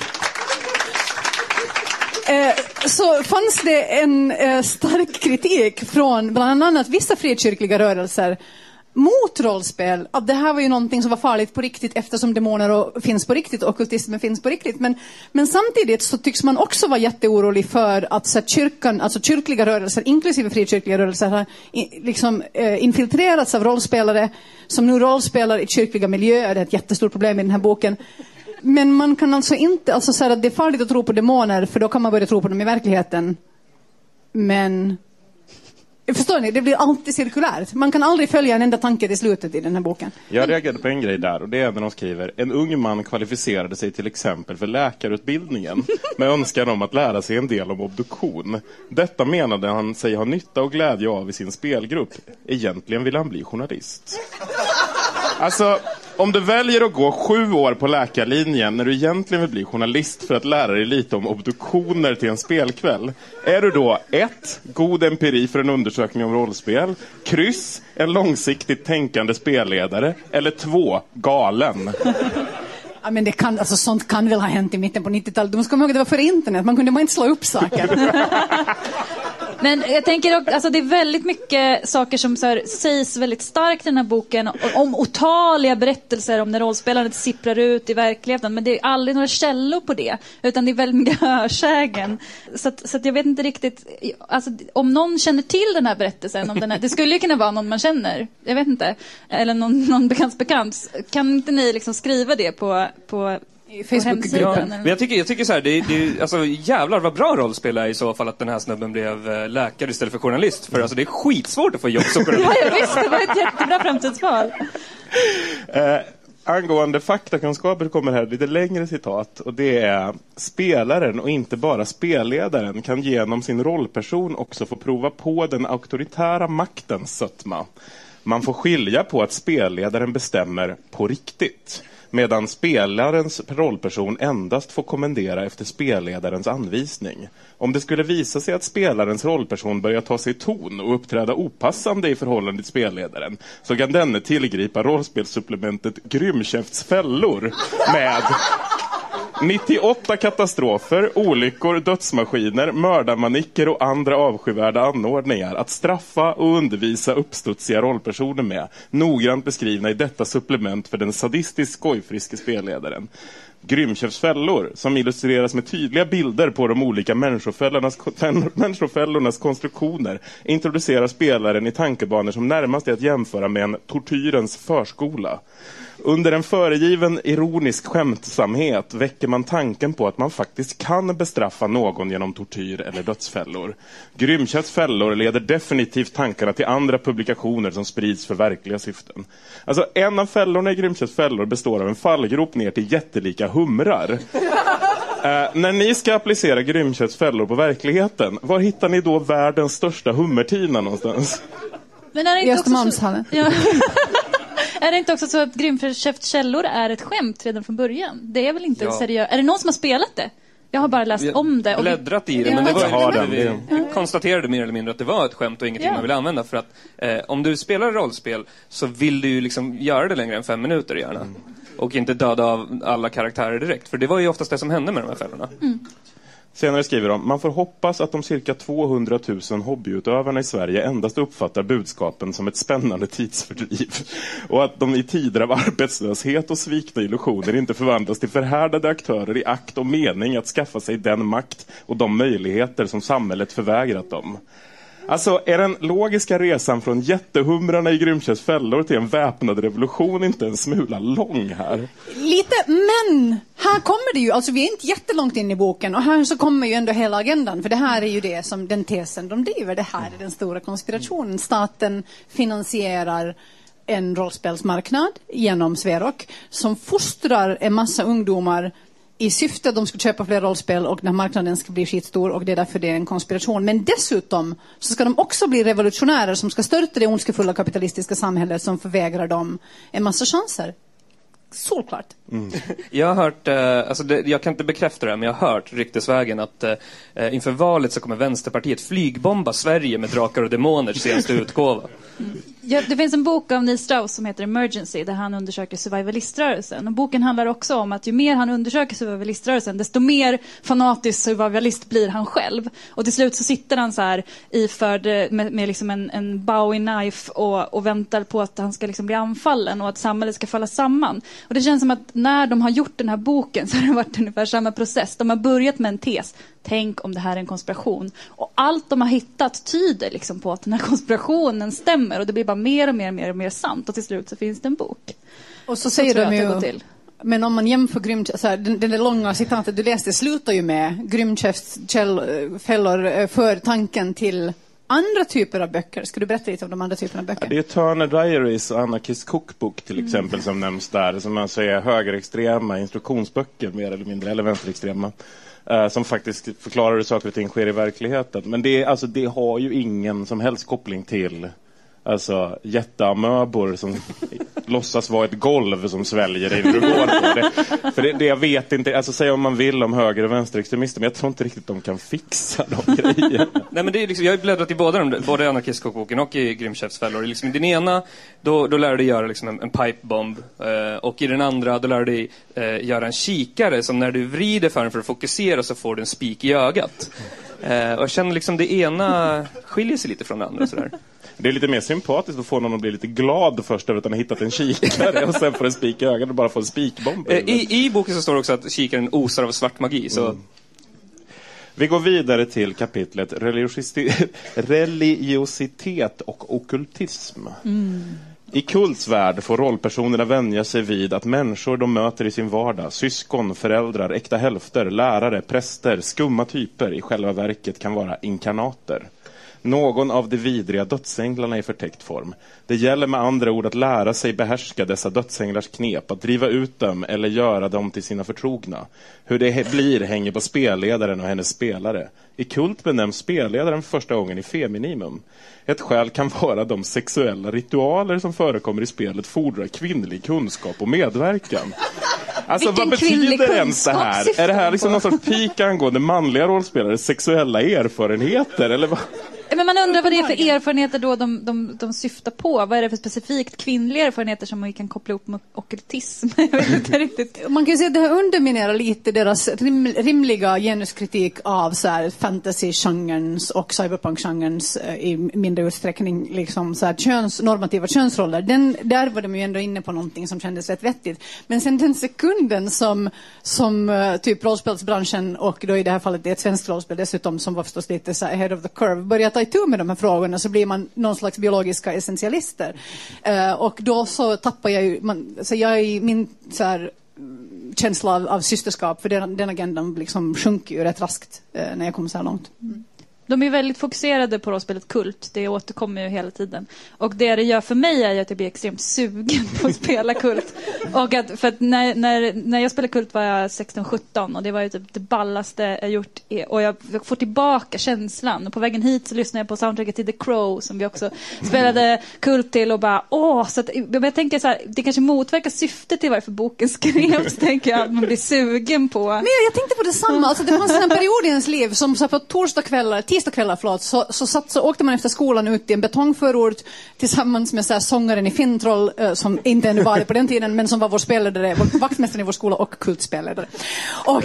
eh, så fanns det en eh, stark kritik från bland annat vissa frikyrkliga rörelser mot rollspel. Att det här var ju någonting som var farligt på riktigt eftersom demoner och, finns på riktigt och ockultismen finns på riktigt. Men, men samtidigt så tycks man också vara jätteorolig för att så kyrkan, alltså kyrkliga rörelser, inklusive frikyrkliga rörelser, har i, liksom, eh, infiltrerats av rollspelare som nu rollspelar i kyrkliga miljöer. Det är ett jättestort problem i den här boken. Men man kan alltså inte, alltså säga att det är farligt att tro på demoner för då kan man börja tro på dem i verkligheten. Men Förstår ni? Det blir alltid cirkulärt. Man kan aldrig följa en enda tanke till slutet i den här boken. Jag reagerade på en grej där och det är när de skriver En ung man kvalificerade sig till exempel för läkarutbildningen med önskan om att lära sig en del om obduktion. Detta menade han sig ha nytta och glädje av i sin spelgrupp. Egentligen ville han bli journalist. Alltså, om du väljer att gå sju år på läkarlinjen när du egentligen vill bli journalist för att lära dig lite om obduktioner till en spelkväll. Är du då ett, God empiri för en undersökning om rollspel. Kryss, en långsiktigt tänkande spelledare. Eller två, galen. Ja, men det kan, alltså, sånt kan väl ha hänt i mitten på 90-talet. Du måste komma ihåg att det var före internet. Man kunde bara inte slå upp saker. Men jag tänker också, alltså det är väldigt mycket saker som så här, sägs väldigt starkt i den här boken om otaliga berättelser om när rollspelandet sipprar ut i verkligheten. Men det är aldrig några källor på det, utan det är väldigt mycket hörsägen. Så, att, så att jag vet inte riktigt, alltså, om någon känner till den här berättelsen, om den här, det skulle ju kunna vara någon man känner, jag vet inte, eller någon, någon bekants bekant. Kan inte ni liksom skriva det på, på Facebookgruppen. Men jag tycker, jag tycker så här, det, det, alltså, jävlar vad bra rollspel är i så fall att den här snubben blev eh, läkare istället för journalist. För alltså, det är skitsvårt att få jobb som journalist. Ja, ja, visst, det var ett jättebra framtidsval. Eh, angående faktakunskaper kommer här lite längre citat. Och det är Spelaren och inte bara spelledaren kan genom sin rollperson också få prova på den auktoritära maktens sötma. Man får skilja på att spelledaren bestämmer på riktigt medan spelarens rollperson endast får kommendera efter spelledarens anvisning. Om det skulle visa sig att spelarens rollperson börjar ta sig ton och uppträda opassande i förhållande till spelledaren så kan denne tillgripa rollspelssupplementet Grymkäftsfällor med 98 katastrofer, olyckor, dödsmaskiner, mördarmanicker och andra avskyvärda anordningar att straffa och undervisa uppstudsiga rollpersoner med. Noggrant beskrivna i detta supplement för den sadistiskt skojfriske spelledaren. Grymköpsfällor som illustreras med tydliga bilder på de olika människofällornas, människofällornas konstruktioner introducerar spelaren i tankebanor som närmast är att jämföra med en tortyrens förskola. Under en föregiven ironisk skämtsamhet väcker man tanken på att man faktiskt kan bestraffa någon genom tortyr eller dödsfällor. Grymkötts fällor leder definitivt tankarna till andra publikationer som sprids för verkliga syften. Alltså, en av fällorna i Grymkötts fällor består av en fallgrop ner till jättelika humrar. Eh, när ni ska applicera Grymkötts fällor på verkligheten, var hittar ni då världens största hummertina någonstans? Men är det I inte så... Östermalmshallen. Ja. Är det inte också så att Grimförkäft-källor är ett skämt redan från början? Det är väl inte Ja. seriöst? Är det någon som har spelat det? Jag har bara läst Vi om det. och vi- bläddrat i det, men det var jag har den. vi, konstaterade mer eller mindre att det var ett skämt och ingenting Ja. man ville använda. För att eh, om du spelar rollspel så vill du ju liksom göra det längre än fem minuter gärna. Och inte döda av alla karaktärer direkt. För det var ju oftast det som hände med de här fällorna. Senare skriver de, man får hoppas att de cirka 200 000 hobbyutövarna i Sverige endast uppfattar budskapen som ett spännande tidsfördriv. Och att de i tider av arbetslöshet och svikna illusioner inte förvandlas till förhärdade aktörer i akt och mening att skaffa sig den makt och de möjligheter som samhället förvägrat dem. Alltså, är den logiska resan från jättehumrarna i Grymkötts fällor till en väpnad revolution inte en smula lång här? Lite, men här kommer det ju, alltså vi är inte jättelångt in i boken och här så kommer ju ändå hela agendan, för det här är ju det som den tesen de driver, det här är den stora konspirationen. Staten finansierar en rollspelsmarknad genom Sverok som fostrar en massa ungdomar i syfte att de ska köpa fler rollspel och den här marknaden ska bli skitstor och det är därför det är en konspiration. Men dessutom så ska de också bli revolutionärer som ska störta det ondskefulla kapitalistiska samhället som förvägrar dem en massa chanser. Solklart. Jag har hört, eh, alltså det, jag kan inte bekräfta det, här, men jag har hört ryktesvägen att eh, inför valet så kommer Vänsterpartiet flygbomba Sverige med Drakar och Demoners senaste utgåva. Ja, det finns en bok av Neil Strauss som heter Emergency där han undersöker survivaliströrelsen. Och boken handlar också om att ju mer han undersöker survivaliströrelsen desto mer fanatisk survivalist blir han själv. Och till slut så sitter han så här iförd eh, med, med liksom en, en bowie knife och, och väntar på att han ska liksom bli anfallen och att samhället ska falla samman. Och det känns som att när de har gjort den här boken så har det varit ungefär samma process. De har börjat med en tes. Tänk om det här är en konspiration. Och allt de har hittat tyder liksom på att den här konspirationen stämmer och det blir bara mer och mer och mer, och mer sant och till slut så finns det en bok. Och så Så säger de att det ju, går till. men om man jämför grymt, så här, den, den där långa citatet du läste slutar ju med grymkäftsfällor för tanken till andra typer av böcker. Ska du berätta lite om de andra typerna av böcker? Det är Turner Diaries och Anarchist Cookbook till exempel som nämns där. Som alltså är högerextrema instruktionsböcker mer eller mindre, eller vänsterextrema eh, som faktiskt förklarar hur saker och ting sker i verkligheten. Men det, alltså, det har ju ingen som helst koppling till Alltså jätteamöbor som låtsas vara ett golv som sväljer dig när du går på det. För det, det jag vet inte, alltså säga om man vill om höger och vänsterextremister, men jag tror inte riktigt de kan fixa de grejerna. Nej, men det är liksom, jag har ju bläddrat i båda de, både anarkistkokboken och i Grym fällor. Liksom, I den ena, då, då lär du dig göra liksom en, en pipebomb. Eh, och i den andra, då lär du dig eh, göra en kikare som när du vrider för den för att fokusera så får du en spik i ögat. Eh, och jag känner liksom det ena skiljer sig lite från det andra. Sådär. Det är lite mer sympatiskt att få någon att bli lite glad först över att han har hittat en kikare och sen får en spik i ögat och bara får en spikbomb. Eh, I, I boken så står det också att kikaren osar av svart magi. Så Mm. Vi går vidare till kapitlet religiositet, och okkultism. I Kults värld får rollpersonerna vänja sig vid att människor de möter i sin vardag, syskon, föräldrar, äkta hälfter, lärare, präster, skumma typer i själva verket kan vara inkarnater. Någon av de vidriga dödsänglarna i förtäckt form. Det gäller med andra ord att lära sig behärska dessa dödsänglars knep, att driva ut dem eller göra dem till sina förtrogna. Hur det blir hänger på spelledaren och hennes spelare. I Kult benämns spelledaren för första gången i feminimum. Ett skäl kan vara de sexuella ritualer som förekommer i spelet fordrar kvinnlig kunskap och medverkan. Alltså Vilken vad betyder ens det här? Är det här liksom någon sorts pik angående manliga rollspelares sexuella erfarenheter? Eller vad? Men man undrar vad det är för erfarenheter då de, de, de syftar på. Vad är det för specifikt kvinnliga erfarenheter som man kan koppla ihop med riktigt. Man kan ju säga att det här underminerar lite deras rim, rimliga genuskritik av så här fantasy-genrens och cyberpunk-genrens eh, i mindre utsträckning liksom så här köns, normativa könsroller. Den, där var de ju ändå inne på någonting som kändes rätt vettigt. Men sen den sekunden som, som eh, typ rollspelsbranschen och då i det här fallet det är ett svenskt rollspel dessutom som var förstås lite så här ahead of the curve börjar ta itu med de här frågorna så blir man någon slags biologiska essentialister. Eh, och då så tappar jag ju, man, så jag i min så här, mm, känsla av, av systerskap, för den, den agendan liksom sjunker ju rätt raskt eh, när jag kommer så här långt. Mm. De är väldigt fokuserade på rollspelet Kult. Det återkommer ju hela tiden. Och det det gör för mig är ju att jag blir extremt sugen på att spela Kult. Och att, för att när, när, när jag spelade Kult var jag 16-17 och det var ju typ det ballaste jag gjort. i- Och jag får tillbaka känslan. Och på vägen hit så lyssnade jag på soundtracket till The Crow som vi också spelade Kult till och bara åh. Så att, jag tänker så här, det kanske motverkar syftet till varför boken skrevs. tänker jag, att man blir sugen på. Men jag tänkte på detsamma. Alltså, det fanns en period i ens liv som så här, på torsdagskvällar, tisdagskvällar förlåt, så, så, satt, så åkte man efter skolan ut i en betongförort tillsammans med så här, sångaren i Fintroll, eh, som inte ännu var det på den tiden, men som var vår spelledare, vår, vaktmästaren i vår skola och kultspelledare. Och,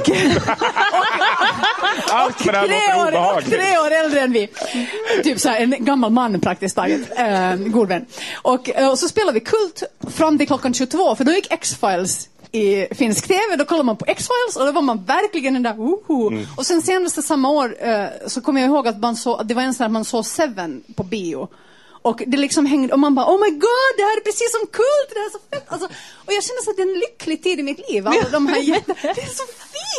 för det här tre, år, och tre år äldre än vi. Typ så här, en gammal man praktiskt taget. Eh, god vän. Och, eh, och så spelade vi Kult fram till klockan 22, för då gick X-Files i finsk TV, då kollade man på X-Files och då var man verkligen den där woho. Mm. Och sen senaste samma år eh, så kommer jag ihåg att man så, att det var en sån här, man såg Seven på bio. Och det liksom hängde, och man bara oh my god, det här är precis som kult, det här är så fett. Alltså, och jag kände så att det är en lycklig tid i mitt liv. Alla de här jätte, det är så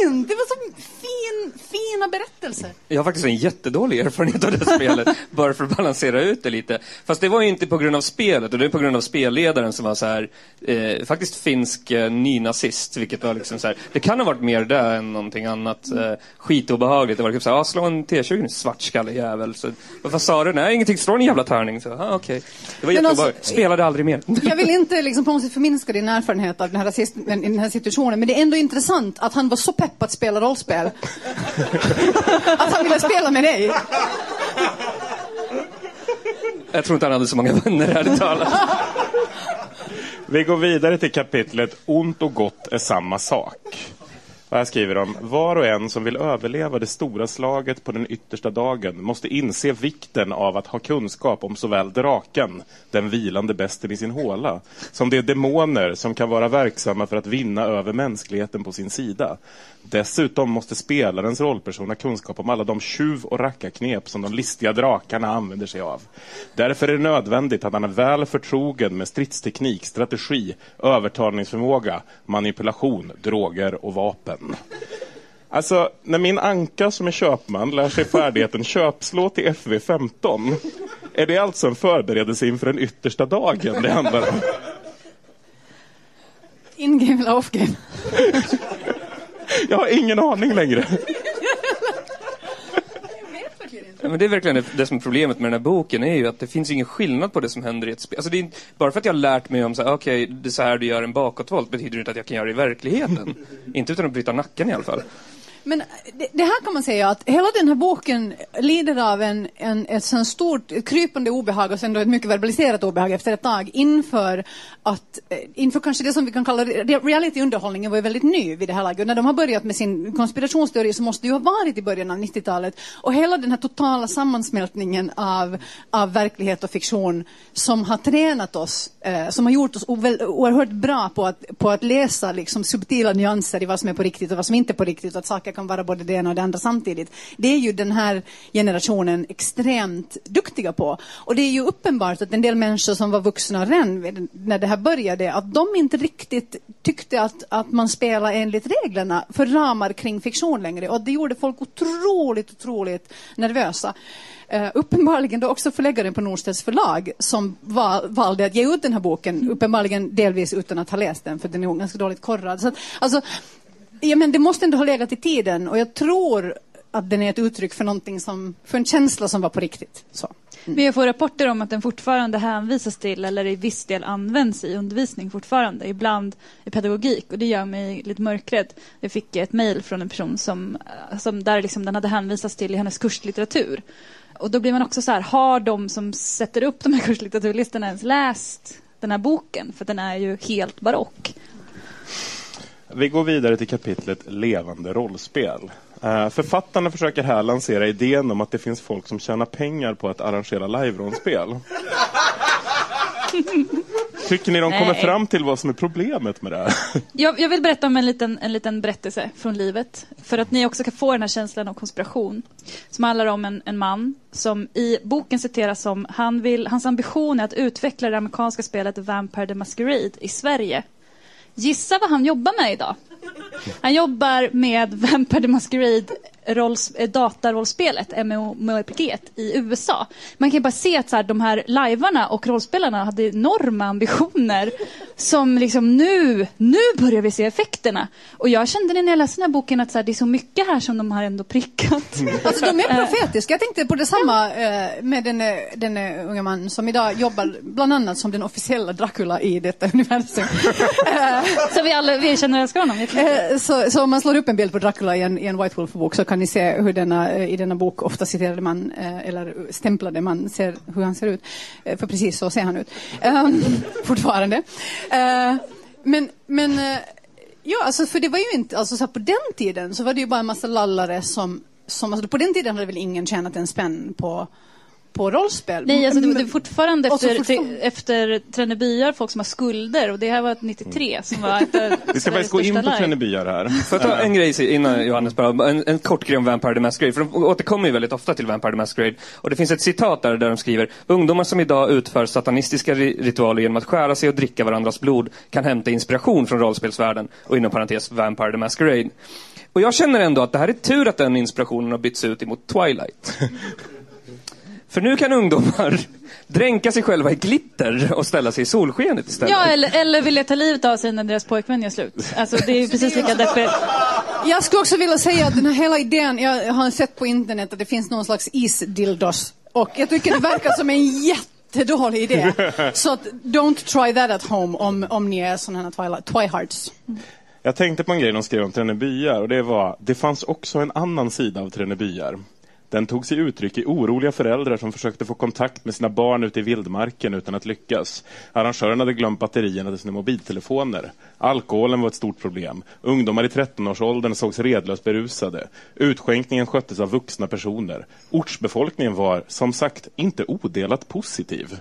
fint, det var så fin, fina berättelser. Jag har faktiskt en jättedålig erfarenhet av det spelet, bara för att balansera ut det lite. Fast det var ju inte på grund av spelet, och det är på grund av spelledaren som var så här, eh, faktiskt finsk eh, nynazist, vilket var liksom så här, det kan ha varit mer det än någonting annat. Eh, skitobehagligt. Det var typ så här, ah, slå en T20 nu, svartskallig jävel. Så, vad sa du? Nej, ingenting, slå en jävla tärning. Så, ah, okej. Det var alltså- jätteobehagligt. Spelade aldrig mer. Jag vill inte liksom på något sätt förminska din erfarenhet av den här, rasist, den, i den här situationen, men det är ändå intressant att han var så pepp att spela rollspel. att han ville spela med dig. Jag tror inte han hade så många vänner, ärligt talat. Vi går vidare till kapitlet Ont och gott är samma sak. Och här skriver de, var och en som vill överleva det stora slaget på den yttersta dagen måste inse vikten av att ha kunskap om såväl draken, den vilande besten i sin håla, som de demoner som kan vara verksamma för att vinna över mänskligheten på sin sida. Dessutom måste spelarens rollperson ha kunskap om alla de tjuv och rackarknep som de listiga drakarna använder sig av. Därför är det nödvändigt att han är väl förtrogen med stridsteknik, strategi, övertalningsförmåga, manipulation, droger och vapen. Alltså, när min anka som är köpman lär sig färdigheten köpslå till FV15 är det alltså en förberedelse inför den yttersta dagen det handlar om. In-game eller off-game? Jag har ingen aning längre. Men det är verkligen det, det som är problemet med den här boken, är ju att det finns ingen skillnad på det som händer i ett spel. Alltså det är, inte- bara för att jag har lärt mig om så här, okej, det är så här du gör en bakåtvolt, betyder det inte att jag kan göra det i verkligheten. inte utan att bryta nacken i alla fall. Men det, det här kan man säga att hela den här boken lider av en, en, ett sånt stort krypande obehag och sen då ett mycket verbaliserat obehag efter ett tag inför att, eh, inför kanske det som vi kan kalla realityunderhållningen var ju väldigt ny vid det här laget. Och När de har börjat med sin konspirationsteori så måste det ju ha varit i början av 90-talet. Och hela den här totala sammansmältningen av, av verklighet och fiktion som har tränat oss, eh, som har gjort oss oerhört bra på att, på att läsa liksom, subtila nyanser i vad som är på riktigt och vad som inte är på riktigt och att saker kan vara både det ena och det andra samtidigt. Det är ju den här generationen extremt duktiga på. Och det är ju uppenbart att en del människor som var vuxna redan när det här började, att de inte riktigt tyckte att, att man spelade enligt reglerna för ramar kring fiktion längre. Och det gjorde folk otroligt, otroligt nervösa. Uh, uppenbarligen då också förläggaren på Norstedts förlag som val, valde att ge ut den här boken, uppenbarligen delvis utan att ha läst den, för den är ganska dåligt korrad. Så att, alltså, ja, men det måste ändå ha legat i tiden och jag tror att den är ett uttryck för någonting som, för en känsla som var på riktigt. Så. Mm. Men jag får rapporter om att den fortfarande hänvisas till eller i viss del används i undervisning fortfarande. Ibland i pedagogik och det gör mig lite mörkrädd. Jag fick ett mejl från en person som, som där liksom den hade hänvisats till i hennes kurslitteratur. Och då blir man också så här, har de som sätter upp de här kurslitteraturlistorna ens läst den här boken? För den är ju helt barock. Vi går vidare till kapitlet Levande rollspel. Eh, Författarna försöker här lansera idén om att det finns folk som tjänar pengar på att arrangera live-rollspel. Tycker ni de kommer Nej. fram till vad som är problemet med det här? Jag, jag vill berätta om en liten, en liten berättelse från livet. För att ni också ska få den här känslan av konspiration. Som handlar om en, en man som i boken citeras som han vill, hans ambition är att utveckla det amerikanska spelet Vampire the Masquerade i Sverige. Gissa vad han jobbar med idag? Han jobbar med Vampire the Masquerade rolls, eh, datarollspelet, MMORPG, i USA. Man kan ju bara se att så här, de här lajvarna och rollspelarna hade enorma ambitioner som liksom nu, nu börjar vi se effekterna. Och jag kände när jag läste den här boken att så här, det är så mycket här som de har ändå prickat. Alltså de är profetiska. Jag tänkte på detsamma eh, med den, eh, den eh, unga man som idag jobbar bland annat som den officiella Dracula i detta universum. Så vi alla vi känner och älskar honom. Eh, så, så om man slår upp en bild på Dracula i en, i en White Wolf-bok så kan ni se hur denna, eh, i denna bok ofta citerade man, eh, eller stämplade man, ser hur han ser ut. Eh, för precis så ser han ut. Ehm, fortfarande. Eh, men, men eh, ja, alltså för det var ju inte, alltså så här, på den tiden så var det ju bara en massa lallare som, som alltså, på den tiden hade väl ingen tjänat en spänn på på rollspel. Nej, alltså det, det är fortfarande efter, efter Trennebyar, folk som har skulder. Och det här var ett 93 som var ett Vi ska faktiskt gå in på Trennebyar här. Får jag ta en grej innan Johannes bara, en, en kort grej om Vampire the Masquerade, för de återkommer ju väldigt ofta till Vampire the Masquerade. Och det finns ett citat där, där de skriver Ungdomar som idag utför satanistiska ri- ritualer genom att skära sig och dricka varandras blod kan hämta inspiration från rollspelsvärlden och inom parentes Vampire the Masquerade. Och jag känner ändå att det här är tur att den inspirationen har bytts ut emot Twilight. För nu kan ungdomar dränka sig själva i glitter och ställa sig i solskenet istället. Ja, eller, eller vilja ta livet av sig när deras pojkvän gör slut. Alltså det är ju precis lika deppigt. Jag skulle också vilja säga att den här hela idén, jag har sett på internet att det finns någon slags isdildos. Och jag tycker det verkar som en jättedålig idé. Så att don't try that at home om, om ni är sådana här twihards. Jag tänkte på en grej de skrev om Trennebyar och det var det fanns också en annan sida av Trennebyar. Den tog sig uttryck i oroliga föräldrar som försökte få kontakt med sina barn ute i vildmarken utan att lyckas. Arrangören hade glömt batterierna till sina mobiltelefoner. Alkoholen var ett stort problem. Ungdomar i 13-årsåldern sågs redlöst berusade. Utskänkningen sköttes av vuxna personer. Ortsbefolkningen var, som sagt, inte odelat positiv.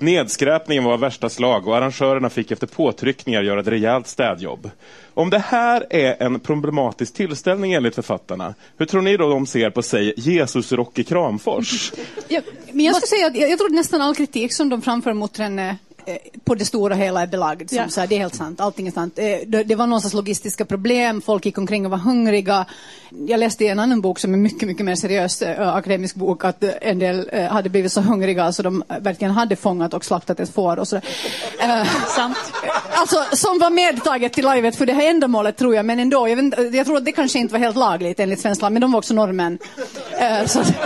Nedskräpningen var av värsta slag och arrangörerna fick efter påtryckningar göra ett rejält städjobb. Om det här är en problematisk tillställning enligt författarna, hur tror ni då de ser på, sig Jesus-rock i Kramfors? Jag, men jag ska säga att jag, jag tror att nästan all kritik som de framför mot den på det stora hela är belagd. Som Ja. så här, det är helt sant, allting är sant. Eh, det, det var någon sorts logistiska problem, folk gick omkring och var hungriga. Jag läste i en annan bok som är mycket, mycket mer seriös eh, akademisk bok att eh, en del eh, hade blivit så hungriga så de eh, verkligen hade fångat och slaktat ett får och sådär. Eh, Sant. Alltså som var medtaget till livet för det här ändamålet tror jag, men ändå. Jag, vet, jag tror att det kanske inte var helt lagligt enligt svensk lag, men de var också norrmän. Eh,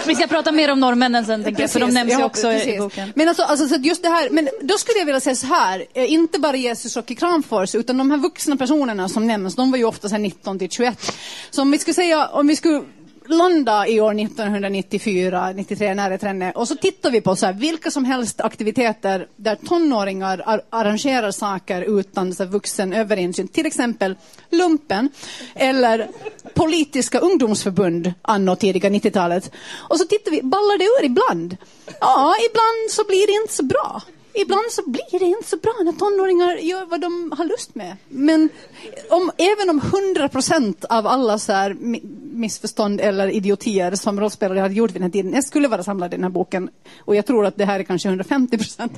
Vi ska prata mer om norrmännen sen, tänker jag, för de nämns ju också i precis. boken. Men alltså, alltså så just det här, men då skulle jag vilja säga så här, eh, inte bara Jesus och i Kramfors, utan de här vuxna personerna som nämns, de var ju ofta 19 till 21. Så om vi skulle säga, om vi skulle landa i år 1994, 93, när det tränne, och så tittar vi på så här, vilka som helst aktiviteter där tonåringar ar- arrangerar saker utan så här, vuxen överinsyn. Till exempel lumpen eller politiska ungdomsförbund anno tidiga 90-talet. Och så tittar vi, ballar det ur ibland? Ja, ibland så blir det inte så bra. Ibland så blir det inte så bra när tonåringar gör vad de har lust med. Men om, även om 100 procent av alla så här missförstånd eller idiotier som rollspelare hade gjort vid den här tiden, jag skulle vara samlad i den här boken, och jag tror att det här är kanske 150 procent,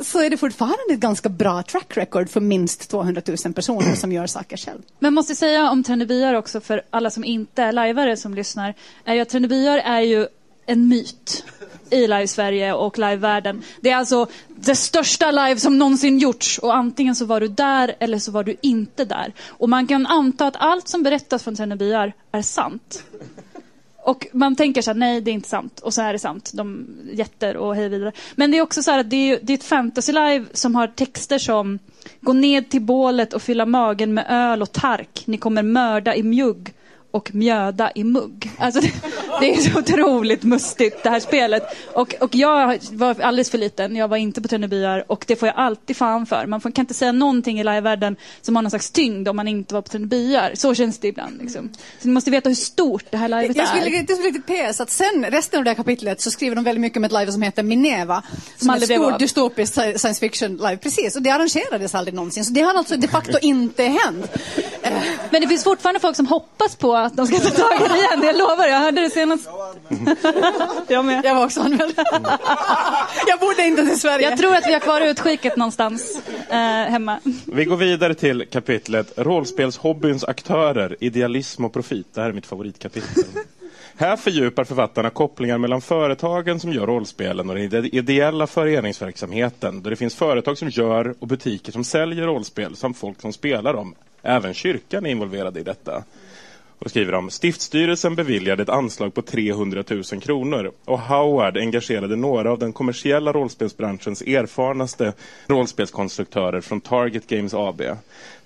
så är det fortfarande ett ganska bra track record för minst 200 000 personer som gör saker själv. Men måste säga om Trennebyar också för alla som inte är lajvare som lyssnar, är ju att Trennebyar är ju en myt i live-Sverige och live-världen. Det är alltså det största live som någonsin gjorts och antingen så var du där eller så var du inte där. Och man kan anta att allt som berättas från Trennebyar är sant. Och man tänker så här, nej det är inte sant. Och så är det sant. De jätter och hej vidare. Men det är också så här att det är, det är ett fantasy-live som har texter som Gå ned till bålet och fylla magen med öl och tark. Ni kommer mörda i mjugg och mjöda i mugg. Alltså det, det är så otroligt mustigt det här spelet. Och, och jag var alldeles för liten, jag var inte på Trennebyar och det får jag alltid fan för. Man får, kan inte säga någonting i livevärlden som har någon slags tyngd om man inte var på Trennebyar. Så känns det ibland. Liksom. Så ni måste veta hur stort det här livet Jag skulle, är. det skulle riktigt PS att sen resten av det här kapitlet så skriver de väldigt mycket om ett live som heter Mineva. Som är ett stort dystopiskt sci- science fiction live. Precis, och det arrangerades aldrig någonsin. Så det har alltså de facto inte hänt. Men det finns fortfarande folk som hoppas på att de ska ta tag i det igen. Jag lovar, jag hörde det senast. jag med. Jag var också anmäld. jag bodde inte till Sverige. Jag tror att vi har kvar utskicket någonstans eh, hemma. Vi går vidare till kapitlet Rollspelshobbyns aktörer, idealism och profit. Det här är mitt favoritkapitel. Här fördjupar författarna kopplingar mellan företagen som gör rollspelen och den ide- ideella föreningsverksamheten då det finns företag som gör och butiker som säljer rollspel samt folk som spelar dem. Även kyrkan är involverad i detta. Och då skriver de, Stiftsstyrelsen beviljade ett anslag på 300 000 kronor och Howard engagerade några av den kommersiella rollspelsbranschens erfarnaste rollspelskonstruktörer från Target Games AB.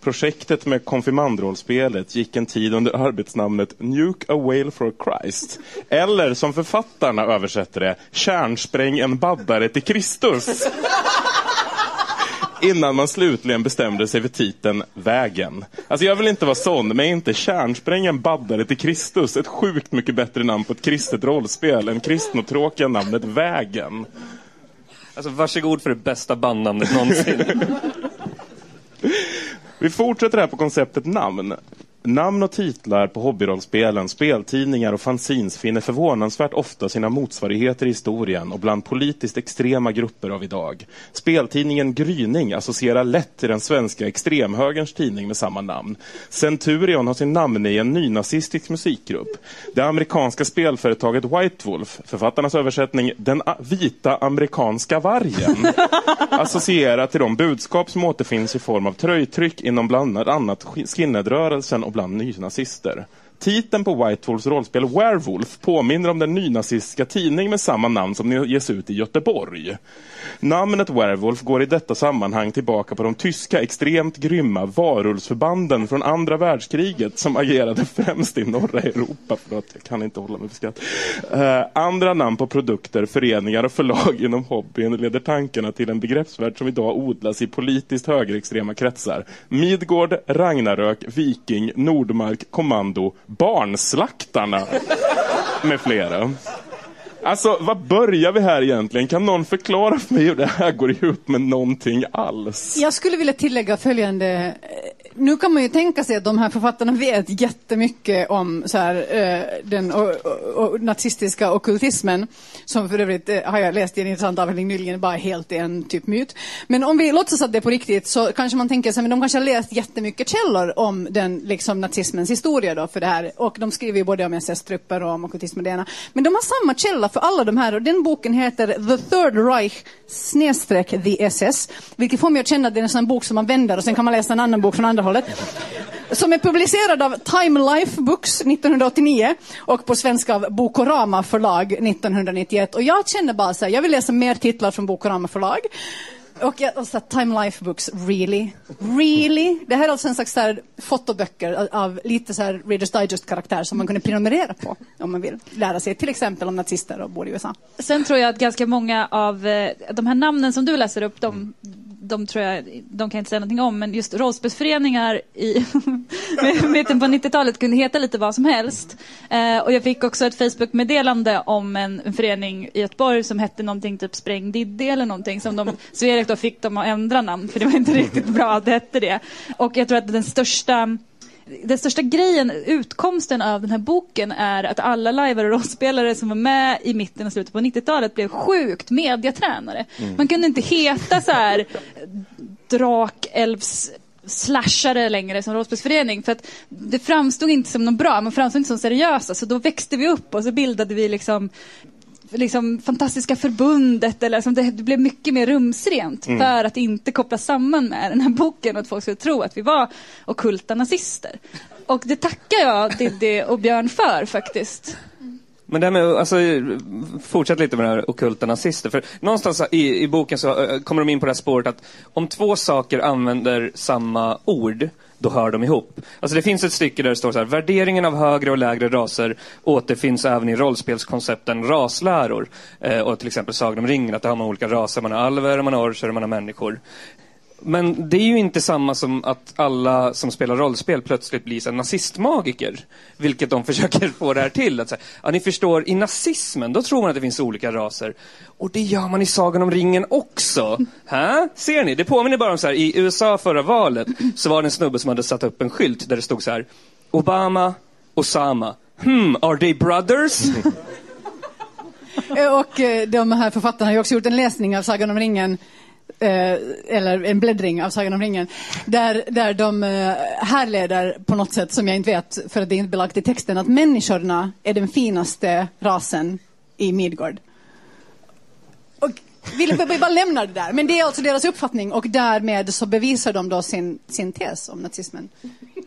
Projektet med konfirmandrollspelet gick en tid under arbetsnamnet Nuke a Whale for Christ. Eller som författarna översätter det, Kärnspräng en baddare till Kristus innan man slutligen bestämde sig för titeln Vägen. Alltså jag vill inte vara sån, men är inte Kärnsprängen baddare till Kristus ett sjukt mycket bättre namn på ett kristet rollspel än kristnotråkiga namnet Vägen? Alltså varsågod för det bästa bandnamnet någonsin. Vi fortsätter här på konceptet namn. Namn och titlar på hobbyrollspelen, speltidningar och fanzines finner förvånansvärt ofta sina motsvarigheter i historien och bland politiskt extrema grupper av idag. Speltidningen Gryning associerar lätt till den svenska extremhögerns tidning med samma namn. Centurion har sin namn i en nynazistisk musikgrupp. Det amerikanska spelföretaget White Wolf, författarnas översättning Den vita amerikanska vargen, associerar till de budskap som återfinns i form av tröjtryck inom bland annat skinheadrörelsen och bland nynazister. Titeln på White rollspel Werewolf påminner om den nynazistiska tidning med samma namn som ges ut i Göteborg. Namnet Werewolf går i detta sammanhang tillbaka på de tyska extremt grymma varulvsförbanden från andra världskriget som agerade främst i norra Europa. Förlåt, jag kan inte hålla mig för skratt. Uh, andra namn på produkter, föreningar och förlag inom hobbyn leder tankarna till en begreppsvärld som idag odlas i politiskt högerextrema kretsar. Midgård, Ragnarök, Viking, Nordmark, Kommando, Barnslaktarna med flera. Alltså, vad börjar vi här egentligen? Kan någon förklara för mig hur det här går ihop med någonting alls? Jag skulle vilja tillägga följande nu kan man ju tänka sig att de här författarna vet jättemycket om så här, eh, den nazistiska okultismen som för övrigt eh, har jag läst i en intressant avhandling nyligen, bara helt är en typ myt. Men om vi låtsas att det är på riktigt så kanske man tänker sig, men de kanske har läst jättemycket källor om den liksom nazismens historia då för det här. Och de skriver ju både om SS-trupper och om okultism och det ena. Men de har samma källa för alla de här och den boken heter The Third Reich snedstreck The SS, vilket får mig att känna att det är en sån bok som man vänder och sen kan man läsa en annan bok från andra hållet. Som är publicerad av Time Life Books 1989 och på svenska av Bokorama förlag 1991. Och jag känner bara så här, jag vill läsa mer titlar från Bokorama förlag. Och jag och så här, Time Life Books, really? Really? Det här är alltså en slags här, fotoböcker av, lite så här Readers Digest-karaktär som man kunde prenumerera på om man vill lära sig till exempel om nazister och bor i USA. Sen tror jag att ganska många av eh, de här namnen som du läser upp, de, de tror jag, de kan jag inte säga någonting om, men just rollspelsföreningar i mitten på 90-talet kunde heta lite vad som helst. Eh, och jag fick också ett Facebook-meddelande om en, en förening i Göteborg som hette någonting typ Spräng Diddy eller någonting som de, Sverek då fick dem att ändra namn för det var inte riktigt bra att det hette det. Och jag tror att den största den största grejen, utkomsten av den här boken är att alla lajvare och rollspelare som var med i mitten och slutet på 90-talet blev sjukt mediatränare. Man kunde inte heta så här drakelvs slashare längre som rollspelsförening för att det framstod inte som något bra, man framstod inte som seriösa så då växte vi upp och så bildade vi liksom liksom fantastiska förbundet eller liksom det, det blev mycket mer rumsrent för att inte kopplas samman med den här boken och att folk skulle tro att vi var okulta nazister. Och det tackar jag Diddy och Björn för faktiskt. Men det här med, alltså, fortsätt lite med det här okulta nazister. För någonstans i, i boken så eh, kommer de in på det här spåret att om två saker använder samma ord, då hör de ihop. Alltså det finns ett stycke där det står så här, värderingen av högre och lägre raser återfinns även i rollspelskoncepten rasläror. Eh, och till exempel Sagan om ringen, att där har man olika raser, man har alver, man har orcher och man har människor. Men det är ju inte samma som att alla som spelar rollspel plötsligt blir här nazistmagiker. Vilket de försöker få det här till. Att säga, ja, ni förstår, i nazismen då tror man att det finns olika raser. Och det gör man i Sagan om ringen också. Hä? Ser ni? Det påminner bara om så här, i USA förra valet så var det en snubbe som hade satt upp en skylt där det stod så här, Obama, Osama. Hmm, are they brothers? Eh, Och eh, de här författarna har ju också gjort en läsning av Sagan om ringen eh, eller en bläddring av Sagan om ringen, där, där de eh, härleder på något sätt som jag inte vet, för att det är inte belagt i texten, att människorna är den finaste rasen i Midgård. Och vi bara lämnar det där, men det är alltså deras uppfattning och därmed så bevisar de då sin, sin tes om nazismen.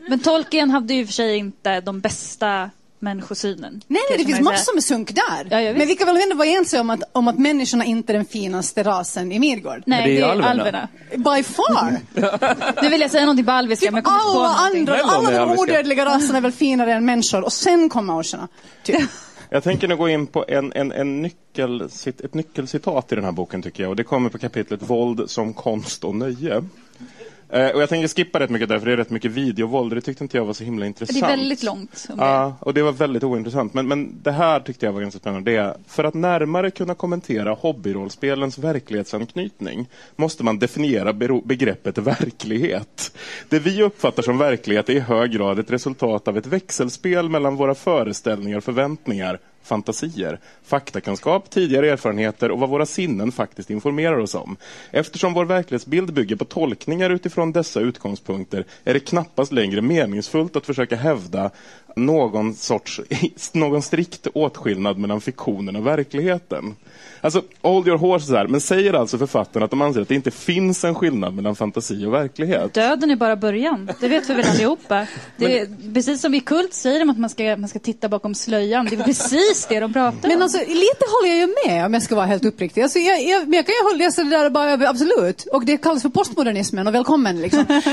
Men Tolkien hade ju i och för sig inte de bästa människosynen. Nej, nej, det finns massor med sunk där. Ja, men vi kan väl ändå vara ense om att, om att människorna inte är den finaste rasen i Midgård? Nej, det är det är alverna. alverna. By far! Nu vill jag säga någonting på alviska, Typ men jag kommer inte på alla någonting. andra, alla är de alviska. odödliga raserna är väl finare än människor och sen kommer orcherna. Typ. Jag tänker nu gå in på en, en, en nyckel, ett nyckelcitat i den här boken tycker jag. Och det kommer på kapitlet Våld som konst och nöje. Eh, och jag tänker skippa rätt mycket där, för det är rätt mycket videovåld. Det tyckte inte jag var så himla Det intressant. är väldigt långt. Det. Ja, och det var väldigt ointressant. Men, men det här tyckte jag var ganska spännande. Det är, för att närmare kunna kommentera hobbyrollspelens verklighetsanknytning måste man definiera begreppet verklighet. Det vi uppfattar som verklighet är i hög grad ett resultat av ett växelspel mellan våra föreställningar och förväntningar, fantasier, faktakunskap, tidigare erfarenheter och vad våra sinnen faktiskt informerar oss om. Eftersom vår verklighetsbild bygger på tolkningar utifrån dessa utgångspunkter är det knappast längre meningsfullt att försöka hävda någon sorts någon strikt åtskillnad mellan fiktionen och verkligheten. Alltså, hold your horses här, men säger alltså författarna att de anser att det inte finns en skillnad mellan fantasi och verklighet? Döden är bara början. Det vet vi väl allihopa. Det är, precis som i Kult säger de att man ska, man ska titta bakom slöjan. Det är precis det de pratar Men om. alltså, lite håller jag ju med om jag ska vara helt uppriktig. Alltså, jag, jag, men jag kan ju läsa det där bara, absolut. Och det kallas för postmodernismen och välkommen liksom.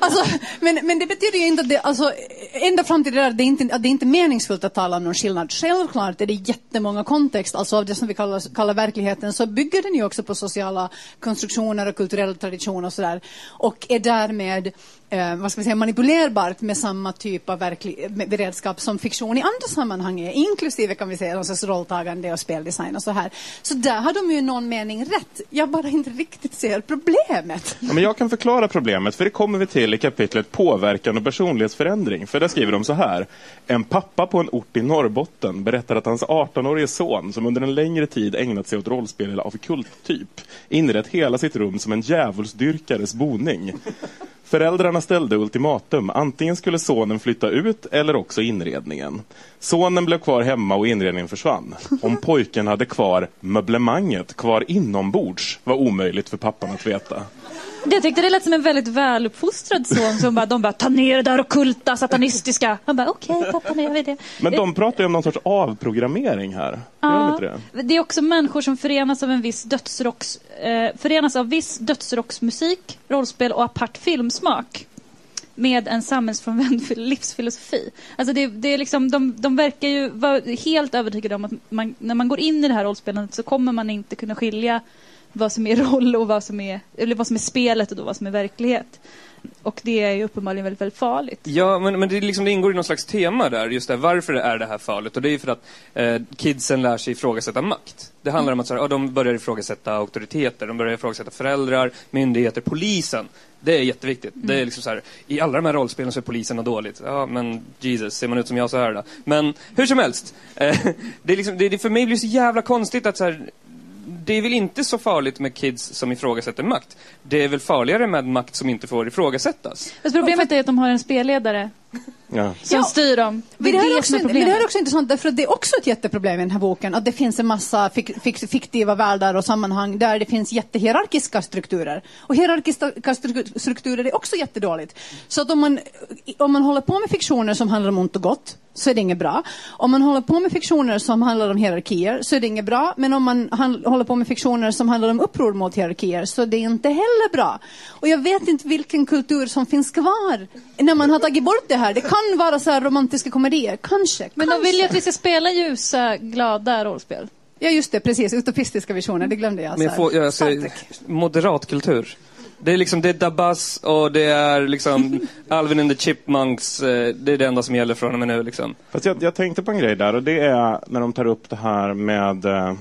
Alltså, men, men det betyder ju inte att det, alltså, ända fram till det där, det är inte, att det är inte meningsfullt att tala om någon skillnad. Självklart är det jättemånga kontext, alltså av det som vi kallar, kallar verkligheten, så bygger den ju också på sociala konstruktioner och kulturell tradition och sådär. Och är därmed eh, vad ska vi säga, manipulerbart med samma typ av verklig, med beredskap som fiktion i andra sammanhang är, inklusive kan vi säga någon sorts rolltagande och speldesign och så här. Så där har de ju i någon mening rätt. Jag bara inte riktigt ser problemet. Ja, men jag kan förklara problemet, för det kommer vi till i kapitlet Påverkan och personlighetsförändring. För där skriver de så här. En pappa på en ort i Norrbotten berättar att hans 18-årige son, som under en längre tid ägnat sig åt rollspel av kulttyp, inrett hela sitt rum som en djävulsdyrkares boning. Föräldrarna ställde ultimatum. Antingen skulle sonen flytta ut eller också inredningen. Sonen blev kvar hemma och inredningen försvann. Om pojken hade kvar möblemanget kvar inombords var omöjligt för pappan att veta. Jag tyckte det lät som en väldigt väluppfostrad son som bara, de bara, ta ner det där ockulta, satanistiska. Han bara, okej okay, pappa, nu gör vi det. Men de pratar ju om någon sorts avprogrammering här. Ja, det? det? är också människor som förenas av en viss dödsrocks, eh, förenas av viss dödsrocksmusik, rollspel och apart filmsmak med en samhällsfrånvänd livsfilosofi. Alltså det, det är liksom, de, de verkar ju vara helt övertygade om att man, när man går in i det här rollspelandet så kommer man inte kunna skilja vad som är roll och vad som är, eller vad som är spelet och då vad som är verklighet. Och det är ju uppenbarligen väldigt, väldigt farligt. Ja, men, men det, liksom, det ingår i någon slags tema där, just det, varför är det här farligt? Och det är för att eh, kidsen lär sig ifrågasätta makt. Det handlar om att så här, ja, de börjar ifrågasätta auktoriteter, de börjar ifrågasätta föräldrar, myndigheter, polisen. Det är jätteviktigt. Mm. Det är liksom så här, I alla de här rollspelen så är polisen något dåligt. Ja, men Jesus, ser man ut som jag så här då? Men hur som helst, eh, det, är liksom, det, det för mig blir så jävla konstigt att så här, det är väl inte så farligt med kids som ifrågasätter makt. Det är väl farligare med makt som inte får ifrågasättas. Fast problemet är att de har en spelledare Ja. Som ja. styr dem. Det, är det, det, också, men det här är också intressant, därför att det är också ett jätteproblem i den här boken, att det finns en massa fik, fik, fiktiva världar och sammanhang där det finns jättehierarkiska strukturer. Och hierarkiska strukturer är också jättedåligt. Så att om man, om man håller på med fiktioner som handlar om ont och gott, så är det inget bra. Om man håller på med fiktioner som handlar om hierarkier, så är det inget bra. Men om man håller på med fiktioner som handlar om uppror mot hierarkier, så är det inte heller bra. Och jag vet inte vilken kultur som finns kvar när man har tagit bort det här. Det kan vara så här romantiska komedier, kanske. Men kanske. de vill ju att vi ska spela ljusa, glada rollspel. Ja, just det, precis. Utopistiska visioner, det glömde jag. Men jag får, jag säger, moderatkultur. Det är liksom, det är Dabas och det är liksom Alvin and the Chipmunks. Eh, det är det enda som gäller från och med nu liksom. Fast jag, jag tänkte på en grej där och det är när de tar upp det här med eh,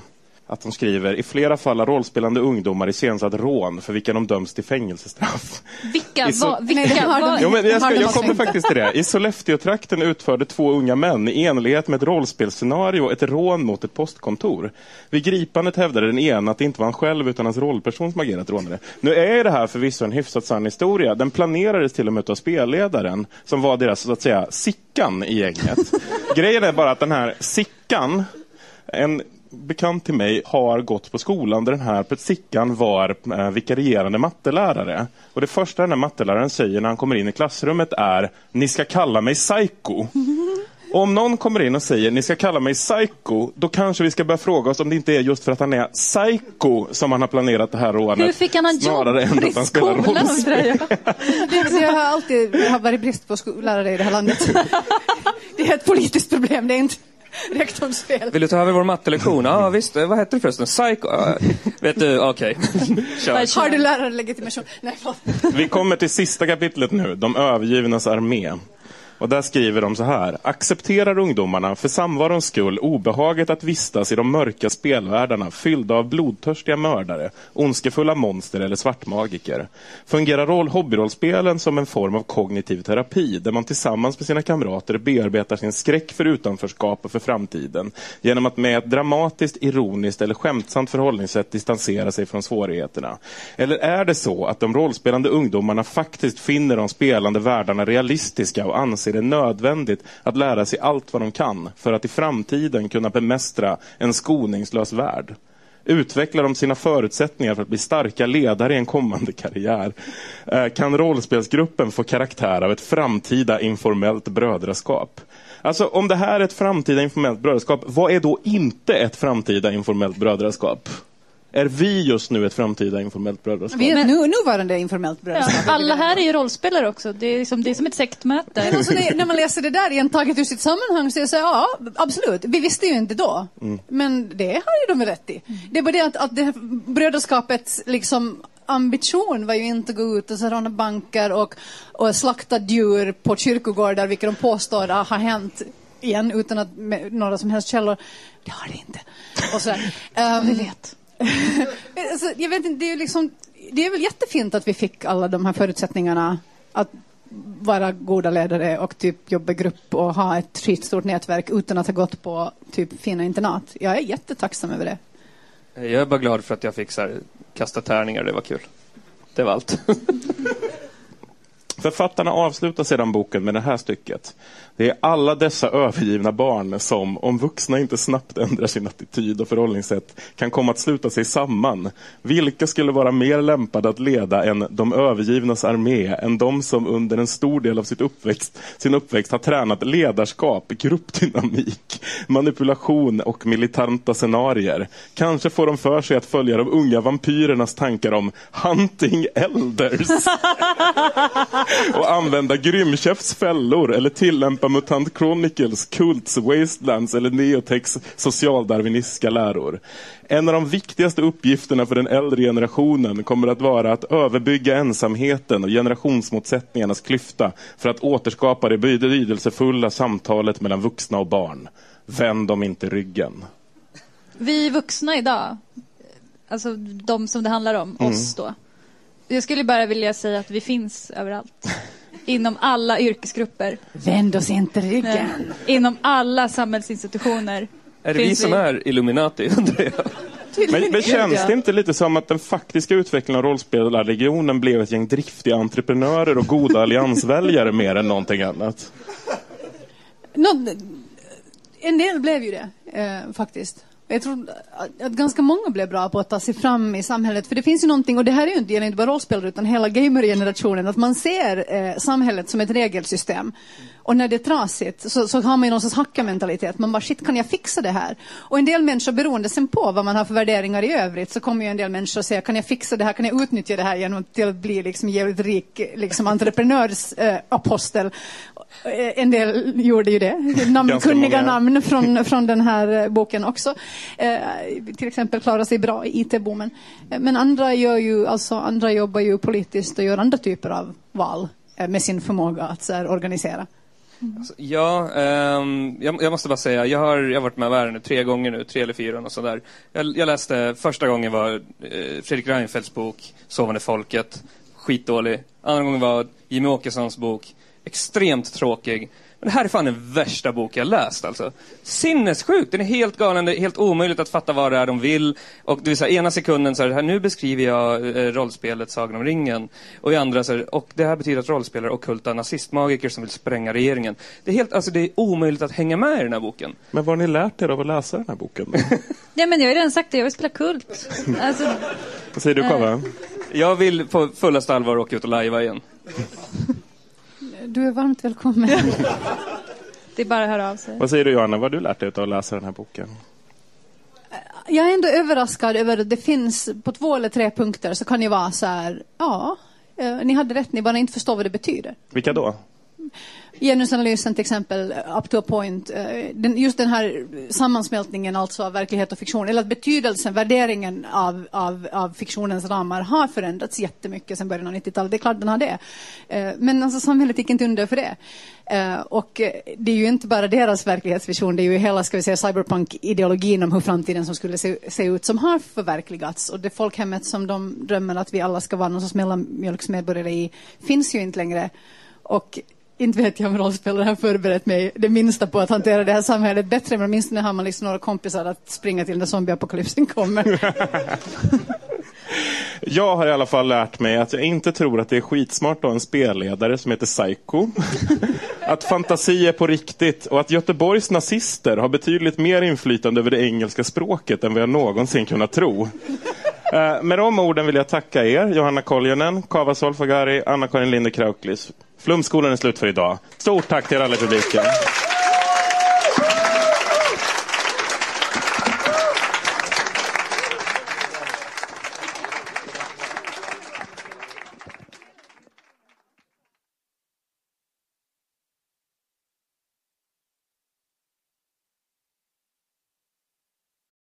att de skriver i flera fall har rollspelande ungdomar iscensatt rån för vilka de döms till fängelsestraff. Vilka? Va, vilka? Va? Jo, men jag, ska, jag kommer faktiskt till det. I Sollefteå-trakten utförde två unga män i enlighet med ett rollspelsscenario ett rån mot ett postkontor. Vid gripandet hävdade den ena att det inte var han själv utan hans rollperson som agerat rånare. Nu är det här förvisso en hyfsat sann historia. Den planerades till och med av spelledaren som var deras så att säga sickan i gänget. Grejen är bara att den här sickan en bekant till mig har gått på skolan där den här sickan var eh, vikarierande mattelärare. Och det första den här matteläraren säger när han kommer in i klassrummet är Ni ska kalla mig psycho. Och om någon kommer in och säger ni ska kalla mig psycho, då kanske vi ska börja fråga oss om det inte är just för att han är psycho som han har planerat det här rånet. Hur fick han en jobb än att han spelar rollspel? jag har alltid varit brist på lärare i det här landet. det är ett politiskt problem, det är inte rektorns fel. Vill du ta över vår mattelektion? Ja, ah, visst. Vad heter det förresten? Psycho? Ah, vet du, okej. Okay. Har du lärarlegitimation? Nej, Vi kommer till sista kapitlet nu, De övergivnas armé. Och där skriver de så här. Accepterar ungdomarna för samvarons skull obehaget att vistas i de mörka spelvärldarna fyllda av blodtörstiga mördare, ondskefulla monster eller svartmagiker? Fungerar roll hobbyrollspelen som en form av kognitiv terapi där man tillsammans med sina kamrater bearbetar sin skräck för utanförskap och för framtiden genom att med ett dramatiskt, ironiskt eller skämtsamt förhållningssätt distansera sig från svårigheterna? Eller är det så att de rollspelande ungdomarna faktiskt finner de spelande världarna realistiska och anser är det nödvändigt att lära sig allt vad de kan för att i framtiden kunna bemästra en skoningslös värld. Utvecklar de sina förutsättningar för att bli starka ledare i en kommande karriär? Eh, kan rollspelsgruppen få karaktär av ett framtida informellt brödraskap? Alltså om det här är ett framtida informellt brödraskap, vad är då inte ett framtida informellt brödraskap? Är vi just nu ett framtida informellt brödraskap? Vi är nu, nuvarande informellt brödraskap. Ja, alla här är ju rollspelare också. Det är, liksom, det är som ett sektmöte. Alltså det, när man läser det där igen taget ur sitt sammanhang så är det så ja, absolut. Vi visste ju inte då. Mm. Men det har ju de rätt i. Det är bara det att, att det här brödraskapet liksom ambition var ju inte att gå ut och råna banker och, och slakta djur på kyrkogårdar, vilket de påstår har hänt igen utan att med några som helst källor. Det har det inte. Och så, um, Vi vet. alltså, jag vet inte, det är liksom, det är väl jättefint att vi fick alla de här förutsättningarna att vara goda ledare och typ jobba i grupp och ha ett skitstort nätverk utan att ha gått på typ fina internat. Jag är jättetacksam över det. Jag är bara glad för att jag fick så här, kasta tärningar, det var kul. Det var allt. Författarna avslutar sedan boken med det här stycket. Det är alla dessa övergivna barn som, om vuxna inte snabbt ändrar sin attityd och förhållningssätt, kan komma att sluta sig samman. Vilka skulle vara mer lämpade att leda än de övergivnas armé, än de som under en stor del av sitt uppväxt, sin uppväxt har tränat ledarskap, gruppdynamik, manipulation och militanta scenarier. Kanske får de för sig att följa de unga vampyrernas tankar om hunting elders och använda Grymkäfts fällor eller tillämpa Mutant Chronicles, Kults, Wastelands eller Neotex socialdarwinistiska läror. En av de viktigaste uppgifterna för den äldre generationen kommer att vara att överbygga ensamheten och generationsmotsättningarnas klyfta för att återskapa det betydelsefulla samtalet mellan vuxna och barn. Vänd dem inte ryggen. Vi vuxna idag, alltså de som det handlar om, oss då. Jag skulle bara vilja säga att vi finns överallt. Inom alla yrkesgrupper. Vänd oss inte ryggen. Nej. Inom alla samhällsinstitutioner. är det vi finns som är Illuminati, undrar jag? Men, men känns det inte lite som att den faktiska utvecklingen av rollspelarregionen blev ett gäng driftiga entreprenörer och goda alliansväljare mer än någonting annat? Nå, en del blev ju det, eh, faktiskt. Jag tror att, ganska många blev bra på att ta sig fram i samhället. För det finns ju någonting, och det här är ju inte, gäller inte bara rollspelare utan hela gamergenerationen, att man ser eh, samhället som ett regelsystem. Och när det är trasigt så, så har man ju någon sorts hackarmentalitet. Man bara, shit kan jag fixa det här? Och en del människor, beroende sen på vad man har för värderingar i övrigt, så kommer ju en del människor att säga, kan jag fixa det här? Kan jag utnyttja det här genom till att bli liksom jävligt rik liksom entreprenörsapostel? Eh, en del gjorde ju det. Namnkunniga många. namn från, från den här eh, boken också. Eh, till exempel klara sig bra i IT-boomen. Eh, Men andra, gör ju, alltså, andra jobbar ju politiskt och gör andra typer av val eh, med sin förmåga att så här, organisera. Alltså, ja, um, jag, jag måste bara säga, jag har, jag har varit med i världen tre gånger nu, tre eller fyra och sådär. Jag, jag läste, första gången var eh, Fredrik Reinfeldts bok Sovande folket, skitdålig. Andra gången var Jimmy Åkessons bok, extremt tråkig. Men det här är fan den värsta bok jag läst alltså. Sinnessjukt, den är helt galen, det är helt omöjligt att fatta vad det är de vill. Och det vill säga, ena sekunden så här, nu beskriver jag eh, rollspelet Sagan om ringen. Och i andra så här, och det här betyder att rollspelare är ockulta nazistmagiker som vill spränga regeringen. Det är helt, alltså det är omöjligt att hänga med i den här boken. Men vad har ni lärt er av att läsa den här boken? Ja, men jag har ju redan sagt det, jag vill spela kult. Alltså, Vad säger du Kava? Jag vill på fullaste allvar åka ut och lajva igen. Du är varmt välkommen. det är bara att höra av sig. Vad säger du Johanna? Vad har du lärt dig av att läsa den här boken? Jag är ändå överraskad över att det finns på två eller tre punkter så kan ni vara så här, ja, eh, ni hade rätt, ni bara inte förstår vad det betyder. Vilka då? Genusanalysen till exempel, eh, up to a point. Eh, den, just den här sammansmältningen alltså av verklighet och fiktion, eller att betydelsen, värderingen av, av, av fiktionens ramar har förändrats jättemycket sedan början av 90-talet. Det är klart den har det. Eh, men alltså samhället gick inte under för det. Och det är ju inte bara deras verklighetsvision, det är ju hela ska vi säga, cyberpunk-ideologin om hur framtiden som skulle se, se ut som har förverkligats. Och det folkhemmet som de drömmer att vi alla ska vara någon sorts mellanmjölksmedborgare i finns ju inte längre. Och inte vet jag om rollspelare har förberett mig det minsta på att hantera det här samhället bättre, men åtminstone har man liksom några kompisar att springa till när zombieapokalypsen kommer. Jag har i alla fall lärt mig att jag inte tror att det är skitsmart att ha en spelledare som heter Psycho. Att fantasi är på riktigt och att Göteborgs nazister har betydligt mer inflytande över det engelska språket än vad jag någonsin kunnat tro. Eh, Med de orden vill jag tacka er, Johanna Koljonen, Kava Solfagari, Anna-Karin Linde Krauklis. Flumskolan är slut för idag. Stort tack till er alla i publiken.